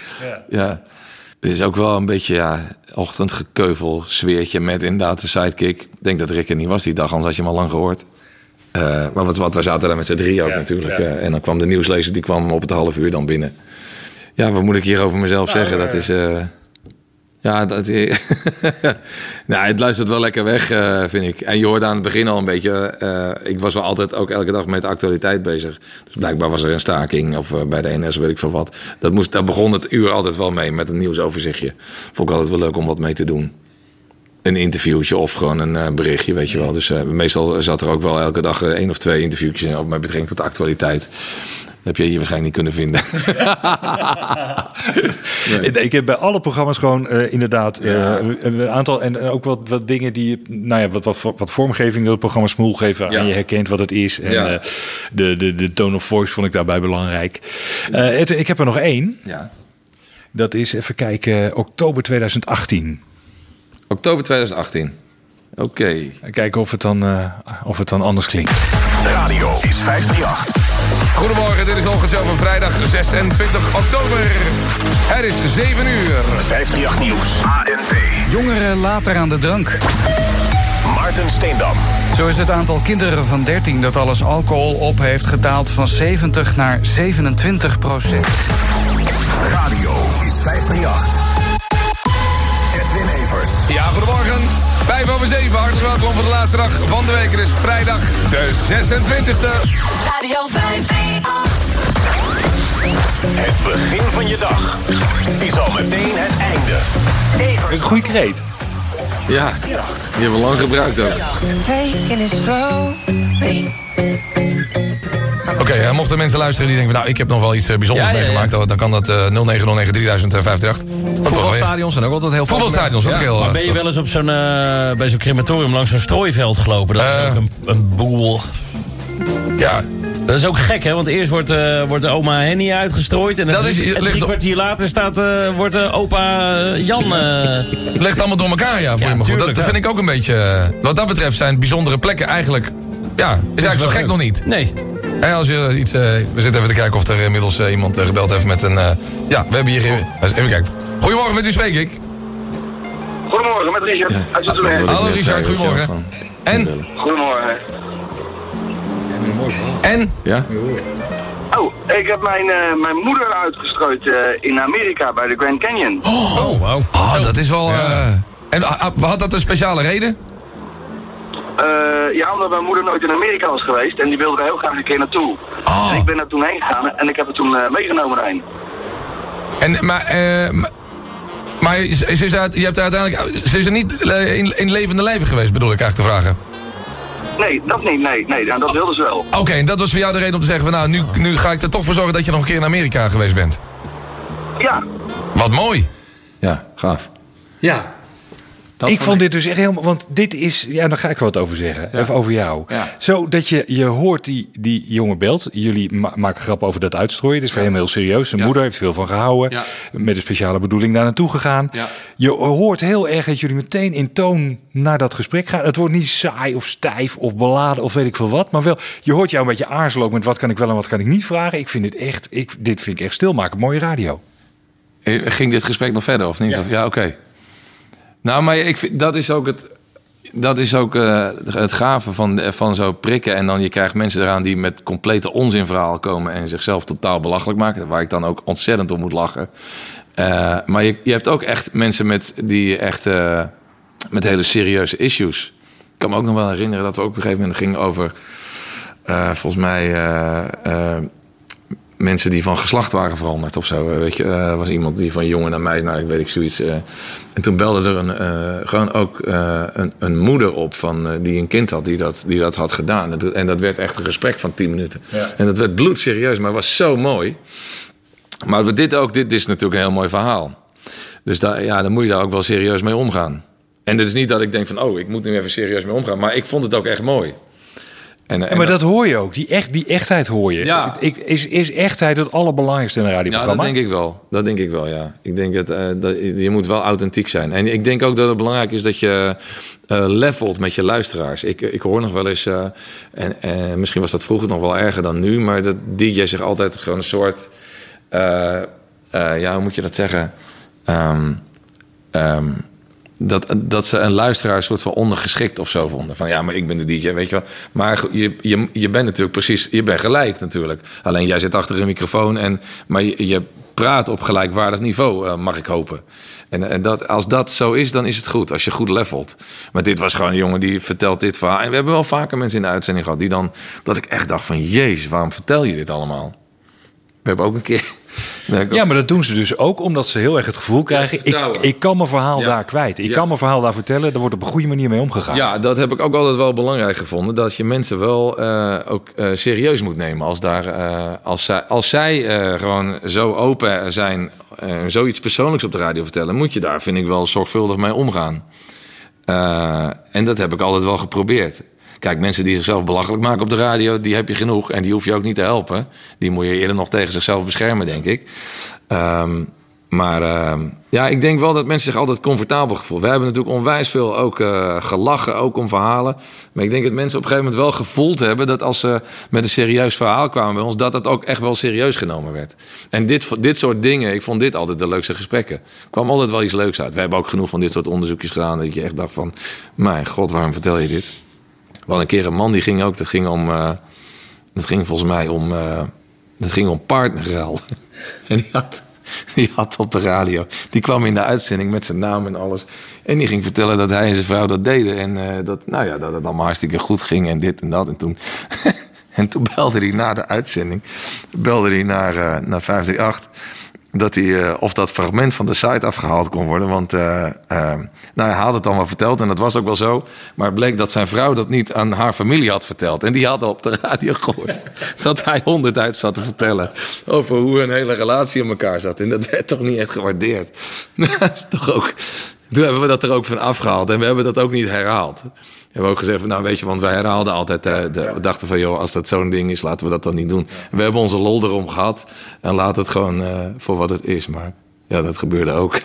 Ja. Het is ook wel een beetje ja, ochtendgekeuvel sfeertje met inderdaad de sidekick. Ik denk dat Rick er niet was die dag, anders had je hem al lang gehoord. Eh, maar wat, wat, wij zaten daar met z'n drie ook natuurlijk. ja. eh, en dan kwam de nieuwslezer, die kwam op het half uur dan binnen. Ja, wat moet ik hier over mezelf zeggen? Dat is... eh, ja, dat, nou, het luistert wel lekker weg, eh, vind ik. En je hoorde aan het begin al een beetje... eh, ik was wel altijd ook elke dag met de actualiteit bezig. Dus blijkbaar was er een staking of bij de NS, weet ik veel wat. Dat moest, daar begon het uur altijd wel mee, met een nieuwsoverzichtje. Vond ik altijd wel leuk om wat mee te doen. Een interviewtje of gewoon een eh, berichtje, weet je wel. Dus eh, meestal zat er ook wel elke dag eh, één of twee interviewtjes in... op met betrekking tot de actualiteit. Dat heb je hier waarschijnlijk niet kunnen vinden. Ik- Ik heb bij alle programma's gewoon eh, inderdaad eh, een aantal en ook wat, wat dingen die, nou ja, wat, wat, wat vormgeving dat het programma Smoel geven Ja. aan je herkent wat het is. En Ja. eh, de, de, de tone of voice vond ik daarbij belangrijk. Eh, het- ik heb er nog één. Ja. Dat is, even kijken, oktober 2018. Oktober 2018. Oké. Kijken of het dan, eh, of het dan anders klinkt. De radio is 538. Goedemorgen, dit is Ochtend van vrijdag 26 oktober. Het is 7 uur. 538 Nieuws. ANP. Jongeren later aan de drank. Maarten Steendam. Zo is het aantal kinderen van 13 dat alles alcohol op heeft gedaald van 70 naar 27 procent. Radio is 538. Ja, goedemorgen. 5 over 7, hartelijk welkom voor de laatste dag van de week. Het is vrijdag de 26e. Radio 538. Het begin van je dag is al meteen het einde. Evers. Een goede kreet. Ja, die hebben we lang gebruikt ook. Taking it slowly. Oké, eh, mochten mensen luisteren die denken... van, nou, ik heb nog wel iets eh, bijzonders Ja, ja, ja. meegemaakt... dan- dan kan dat eh 0909 3058. Voetbalstadions zijn ook altijd heel Voetbalstadions, dat heel... Maar eh, ben je wel eens op zo'n, eh, bij zo'n crematorium langs zo'n strooiveld gelopen? Dat is Eh. ook een, een boel. Ja, Dat is ook gek, hè? Want eerst wordt, eh, wordt de oma Henny uitgestrooid... en, Dat drie, is- en ligt drie op- kwartier later staat, eh, wordt de opa eh, Jan... eh, Het ligt allemaal door elkaar, ja, voor Ja, je goed. Dat, ja. vind ik ook een beetje... eh, Wat dat betreft zijn bijzondere plekken eigenlijk... Ja, is eigenlijk zo gek leuk. nog niet. Nee. En als je iets... eh, we zitten even te kijken of er inmiddels eh, iemand eh, gebeld heeft met een... eh, ja, we hebben hier... Even kijken. Goedemorgen, met u spreek ik. Goedemorgen, met Richard. Uit Zoetermeer. Hallo Richard, goedemorgen. En? Goedemorgen. En? Ja? Oh, ik heb mijn, eh, mijn moeder uitgestrooid eh, in Amerika bij de Grand Canyon. Oh, wow. Ah, dat is wel... eh, en ah, ah, had dat een speciale reden? Eh, ja, omdat mijn moeder nooit in Amerika was geweest en die wilde er heel graag een keer naartoe. Oh. En ik ben er toen heen gegaan en ik heb het toen eh, meegenomen daarheen. En, maar, eh, maar, maar ze is uit, je hebt uiteindelijk, ze is er niet in, in levende lijven geweest, bedoel ik eigenlijk te vragen. Nee, dat niet, nee, nee, en dat wilde ze wel. Oké, en dat was voor jou de reden om te zeggen van nou, nu, nu ga ik er toch voor zorgen dat je nog een keer in Amerika geweest bent. Ja. Wat mooi. Ja, gaaf. Ja. Dat ik vond dit dus echt helemaal, want dit is, ja, daar ga ik wat over zeggen. Even over jou. Ja. Zo dat je, je hoort die, die jonge belt. Jullie ma- maken grap over dat uitstrooien. Het is voor hem heel serieus. Zijn moeder heeft veel van gehouden. Ja. Met een speciale bedoeling daar naartoe gegaan. Ja. Je hoort heel erg dat jullie meteen in toon naar dat gesprek gaan. Het wordt niet saai of stijf of beladen of weet ik veel wat. Maar wel, je hoort jou een beetje aarzelen ook met wat kan ik wel en wat kan ik niet vragen. Ik vind dit echt, ik, dit vind ik echt stilmaken. Mooie radio. Eh, Ging dit gesprek nog verder of niet? Ja, ja oké. Nou, maar ik vind, dat is ook het, dat is ook eh, het gave van, van zo prikken. En dan je krijgt mensen eraan die met complete onzinverhalen komen en zichzelf totaal belachelijk maken. Waar ik dan ook ontzettend om moet lachen. Eh, maar je, je hebt ook echt mensen met, die echt eh, met hele serieuze issues. Ik kan me ook nog wel herinneren dat we ook op een gegeven moment gingen over, volgens mij, mensen die van geslacht waren veranderd of zo. Eh, Weet je, er was iemand die van jongen naar meisje, nou, ik weet ik zoiets. eh. en toen belde er een, gewoon ook een, een moeder op van, die een kind had die dat, die dat had gedaan. En dat- En dat werd echt een gesprek van 10 minuten. Ja. En dat werd bloedserieus, maar was zo mooi. Maar dit ook, dit is natuurlijk een heel mooi verhaal. Dus daar, ja, dan moet je daar ook wel serieus mee omgaan. En het is niet dat ik denk van, oh, ik moet nu even serieus mee omgaan. Maar ik vond het ook echt mooi. En, Ja, maar dat hoor je ook. Die, echt, die echtheid hoor je. Ja. Ik, is, is echtheid het allerbelangrijkste in een Ja, dat radioprogramma? denk ik wel. Dat denk ik wel, ja. Ik denk het, eh, dat je moet wel authentiek zijn. En ik denk ook dat het belangrijk is dat je eh levelt met je luisteraars. Ik, ik hoor nog wel eens, eh, en misschien was dat vroeger nog wel erger dan nu, maar dat DJ zich altijd gewoon een soort, ja, hoe moet je dat zeggen? Ehm, ehm, dat, dat ze een luisteraar een soort van ondergeschikt of zo vonden. Van ja, maar ik ben de DJ, weet je wel. Maar je, je, je bent natuurlijk precies, je bent gelijk natuurlijk. Alleen jij zit achter een microfoon, en, maar je, je praat op gelijkwaardig niveau, eh, mag ik hopen. En, en dat, als dat zo is, dan is het goed. Als je goed levelt. Maar dit was gewoon een jongen die vertelt dit verhaal. En we hebben wel vaker mensen in de uitzending gehad die dan, dat ik echt dacht van, jezus, waarom vertel je dit allemaal? We hebben ook een keer. Ja, maar dat doen ze dus ook omdat ze heel erg het gevoel krijgen... ik, ik kan mijn verhaal Ja. daar kwijt. Ik Ja. kan mijn verhaal daar vertellen. Er wordt op een goede manier mee omgegaan. Ja, dat heb ik ook altijd wel belangrijk gevonden. Dat je mensen wel eh, ook eh, serieus moet nemen. Als, daar, eh, als zij, als zij eh, gewoon zo open zijn, eh, zoiets persoonlijks op de radio vertellen, moet je daar, vind ik, wel zorgvuldig mee omgaan. Eh, en dat heb ik altijd wel geprobeerd. Kijk, mensen die zichzelf belachelijk maken op de radio, die heb je genoeg. En die hoef je ook niet te helpen. Die moet je eerder nog tegen zichzelf beschermen, denk ik. Ehm, maar ehm, ja, ik denk wel dat mensen zich altijd comfortabel gevoelen. We hebben natuurlijk onwijs veel ook eh, gelachen, ook om verhalen. Maar ik denk dat mensen op een gegeven moment wel gevoeld hebben... dat als ze met een serieus verhaal kwamen bij ons... dat dat ook echt wel serieus genomen werd. En dit, dit soort dingen, ik vond dit altijd de leukste gesprekken. Er kwam altijd wel iets leuks uit. We hebben ook genoeg van dit soort onderzoekjes gedaan... dat je echt dacht van, mijn god, waarom vertel je dit? We hadden een keer een man die ging ook, dat ging om... eh, dat ging volgens mij om, eh, dat ging om partnerruil. En die had, die had op de radio, die kwam in de uitzending met zijn naam en alles. En die ging vertellen dat hij en zijn vrouw dat deden. En eh, dat, nou ja, dat het allemaal hartstikke goed ging en dit en dat. En toen, en toen belde hij na de uitzending, belde hij naar, naar 538 dat hij, eh, of dat fragment van de site afgehaald kon worden. Want eh, eh, nou, hij had het allemaal verteld en dat was ook wel zo. Maar het bleek dat zijn vrouw dat niet aan haar familie had verteld. En die hadden op de radio gehoord dat hij honderd uit zat te vertellen... over hoe hun hele relatie in elkaar zat. En dat werd toch niet echt gewaardeerd. is toch ook... Toen hebben we dat er ook van afgehaald en we hebben dat ook niet herhaald. We hebben ook gezegd van, nou weet je, want wij herhaalden altijd, eh, de, we dachten van, joh, als dat zo'n ding is, laten we dat dan niet doen. We hebben onze lol erom gehad en laat het gewoon eh, voor wat het is. Maar ja, dat gebeurde ook.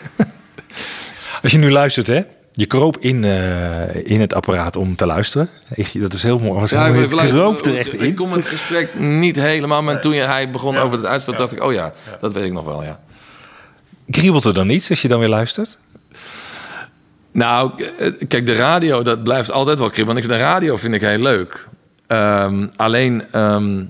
Als je nu luistert, hè? Je kroop in, eh, in het apparaat om te luisteren. Ik, dat is heel mooi. Was Ja, heel ik, kroop er luisteren. echt in. ik kom het gesprek niet helemaal, maar toen je, hij begon over het uitstoot, dacht ik, oh ja, dat weet ik nog wel, ja. Kriebelt er dan iets als je dan weer luistert? Nou, eh, kijk, de radio, dat blijft altijd wel kribbelen. Want de radio vind ik heel leuk. Ehm, alleen, ehm,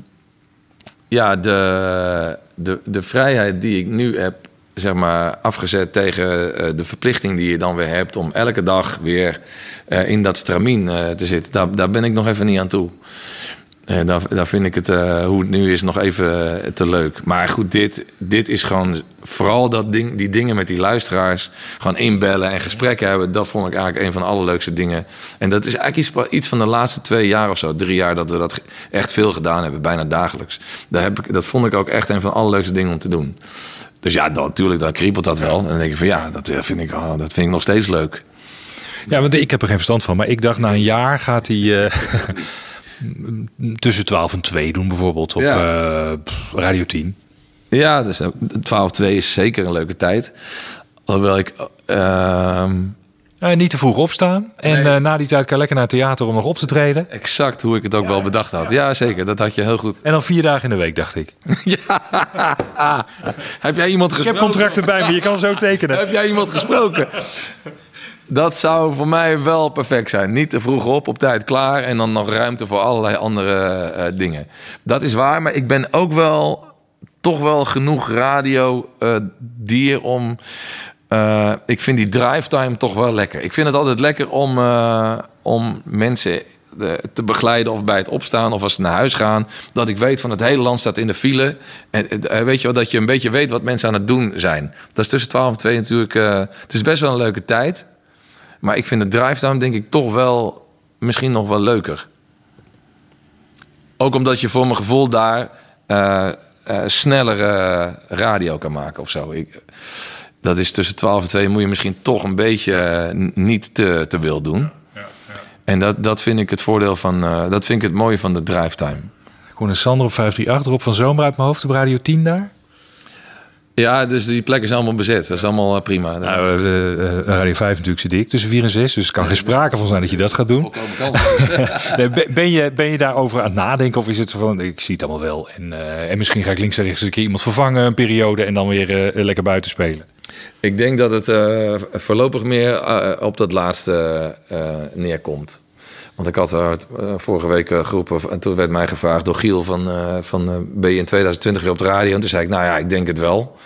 ja, de, de, de vrijheid die ik nu heb, zeg maar, afgezet tegen eh, de verplichting die je dan weer hebt... om elke dag weer eh, in dat stramien te zitten, daar, daar ben ik nog even niet aan toe. Eh, daar, daar vind ik het, eh, hoe het nu is, nog even eh, te leuk. Maar goed, dit, dit is gewoon vooral dat ding, die dingen met die luisteraars. Gewoon inbellen en gesprekken hebben. Dat vond ik eigenlijk een van de allerleukste dingen. En dat is eigenlijk iets, van de laatste twee jaar of zo, drie jaar, dat we dat echt veel gedaan hebben, bijna dagelijks. Daar heb ik, dat vond ik ook echt een van de allerleukste dingen om te doen. Dus ja, dan, natuurlijk, dan kriebelt dat wel. En dan denk ik van ja, dat eh, vind ik, oh, dat vind ik nog steeds leuk. Ja, want ik heb er geen verstand van. Maar ik dacht, na een jaar gaat hij eh, tussen 12 en 2 doen bijvoorbeeld op eh, pff, Radio 10. Ja, dus ook- 12-2 is zeker een leuke tijd. Alhoewel ik... ehm, Eh, niet te vroeg opstaan. En eh, na die tijd kan je lekker naar het theater om nog op te treden. Exact hoe ik het ook wel bedacht had. Ja, zeker. Dat had je heel goed. En dan vier dagen in de week, dacht ik. Heb jij iemand Ik gesproken? heb contracten bij me, je kan zo tekenen. Heb jij iemand gesproken? Dat zou voor mij wel perfect zijn. Niet te vroeg op, op tijd klaar. En dan nog ruimte voor allerlei andere eh, dingen. Dat is waar, maar ik ben ook wel toch wel genoeg radio eh, dier om. eh, ik vind die drive time toch wel lekker. Ik vind het altijd lekker om, om mensen te begeleiden of bij het opstaan of als ze naar huis gaan. Dat ik weet van het hele land staat in de file. En weet je wel, dat je een beetje weet wat mensen aan het doen zijn. Dat is tussen 12 en 2 natuurlijk. het is best wel een leuke tijd. Maar ik vind de drive time denk ik toch wel misschien nog wel leuker. Ook omdat je voor mijn gevoel daar eh, eh, sneller radio kan maken of zo. Ik, dat is tussen 12 en 2 moet je misschien toch een beetje eh, niet te, te wil doen. En dat, dat vind ik het voordeel van, eh, dat vind ik het mooie van de drive time. Gewoon een Sander op 538, Rob van Zomer uit mijn hoofd op Radio 10 daar. Ja, dus die plek is allemaal bezet. Dat is allemaal eh, prima. Dat is- Nou, eh, eh, Radio 5 natuurlijk zit ik tussen 4 en 6, dus er kan geen sprake van zijn dat je dat gaat doen. Nee, ben, je, ben je daarover aan het nadenken of is het zo van, ik zie het allemaal wel en, eh, en misschien ga ik links en rechts een keer iemand vervangen een periode en dan weer eh, lekker buiten spelen? Ik denk dat het eh, voorlopig meer op dat laatste eh, neerkomt. Want ik had er eh, vorige week eh, geroepen en toen werd mij gevraagd door Giel van, eh, van eh, ben je in 2020 weer op de radio? En toen zei ik, nou ja, ik denk het wel.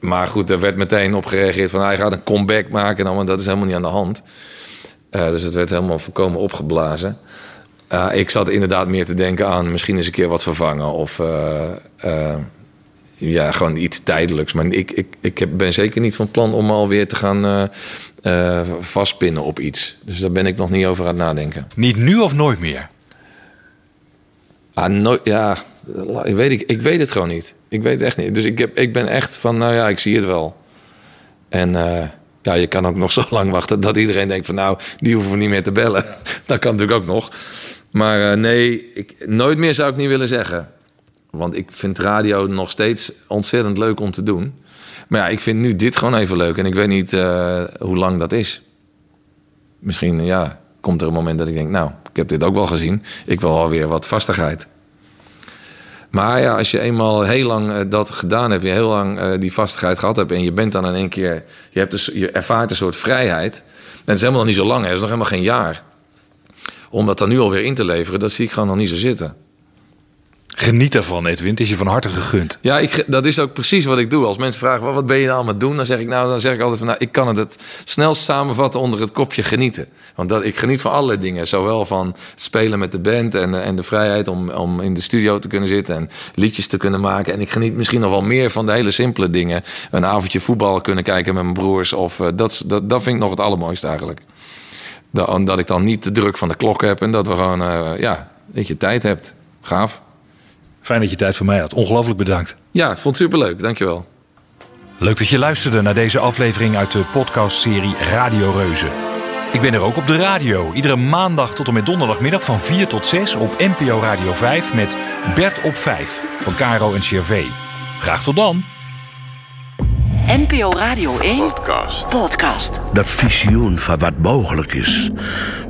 Maar goed, er werd meteen op gereageerd van hij gaat een comeback maken. Nou, maar dat is helemaal niet aan de hand. Eh, dus het werd helemaal volkomen opgeblazen. Eh, ik zat inderdaad meer te denken aan misschien eens een keer wat vervangen. Of eh, eh, ja, gewoon iets tijdelijks. Maar ik, ik, ik ben zeker niet van plan om alweer te gaan eh, eh, vastpinnen op iets. Dus daar ben ik nog niet over aan het nadenken. Niet nu of nooit meer? Ah, nooit, ja, ik weet, ik, ik weet het gewoon niet. Ik weet het echt niet. Dus ik, heb, ik ben echt van, nou ja, ik zie het wel. En eh, ja, je kan ook nog zo lang wachten dat iedereen denkt van, nou, die hoeven we niet meer te bellen. Dat kan natuurlijk ook nog. Maar nee, ik, nooit meer zou ik niet willen zeggen. Want ik vind radio nog steeds ontzettend leuk om te doen. Maar ja, ik vind nu dit gewoon even leuk. En ik weet niet eh, hoe lang dat is. Misschien, ja, komt er een moment dat ik denk... nou, ik heb dit ook wel gezien. Ik wil alweer wat vastigheid. Maar ja, als je eenmaal heel lang eh, dat gedaan hebt... je heel lang eh, die vastigheid gehad hebt... en je bent dan in één keer... je, hebt dus, je ervaart een soort vrijheid. En het is helemaal nog niet zo lang, het is nog helemaal geen jaar. Om dat dan nu alweer in te leveren... dat zie ik gewoon nog niet zo zitten. Geniet ervan, Edwin. Het is je van harte gegund. Ja, ik, dat is ook precies wat ik doe. Als mensen vragen, "Wat- ben je nou aan het doen? Dan zeg ik, nou, dan zeg ik altijd van, nou, ik kan het het snelst samenvatten onder het kopje genieten. Want dat, ik geniet van allerlei dingen. Zowel van spelen met de band en, eh, en de vrijheid om, om in de studio te kunnen zitten en liedjes te kunnen maken. En ik geniet misschien nog wel meer van de hele simpele dingen. Een avondje voetbal kunnen kijken met mijn broers. Of, eh, dat, dat, dat vind ik nog het allermooiste eigenlijk. Dat, dat ik dan niet de druk van de klok heb en dat we gewoon, eh, ja, dat je tijd hebt. Gaaf. Fijn dat je tijd voor mij had. Ongelooflijk bedankt. Ja, ik vond het superleuk. Dankjewel. Leuk dat je luisterde naar deze aflevering uit de podcastserie Radio Reuzen. Ik ben er ook op de radio. Iedere maandag tot en met donderdagmiddag van 4 tot 6 op NPO Radio 5 met Bert op 5 van Caro en Cervé. Graag tot dan. NPO Radio 1 Podcast. Podcast. Dat visioen van wat mogelijk is,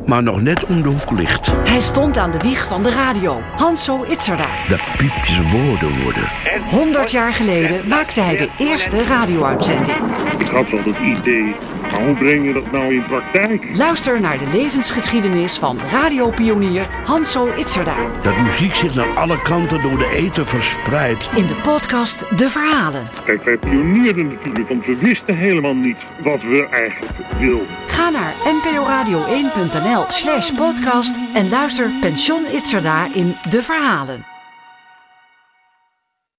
maar nog net om de hoek ligt. Hij stond aan de wieg van de radio. Hanso Itzerda. Dat piepjes woorden worden. 100 jaar geleden maakte hij de eerste radio-uitzending. Ik had wel het idee, maar hoe breng je dat nou in praktijk? Luister naar de levensgeschiedenis van radiopionier Hanso Itzerda. Dat muziek zich naar alle kanten door de eten verspreidt. In de podcast De Verhalen. Kijk, wij pioneerden want we wisten helemaal niet wat we eigenlijk wilden. Ga naar nporadio1.nl slash podcast en luister Pension Itzerda in De Verhalen.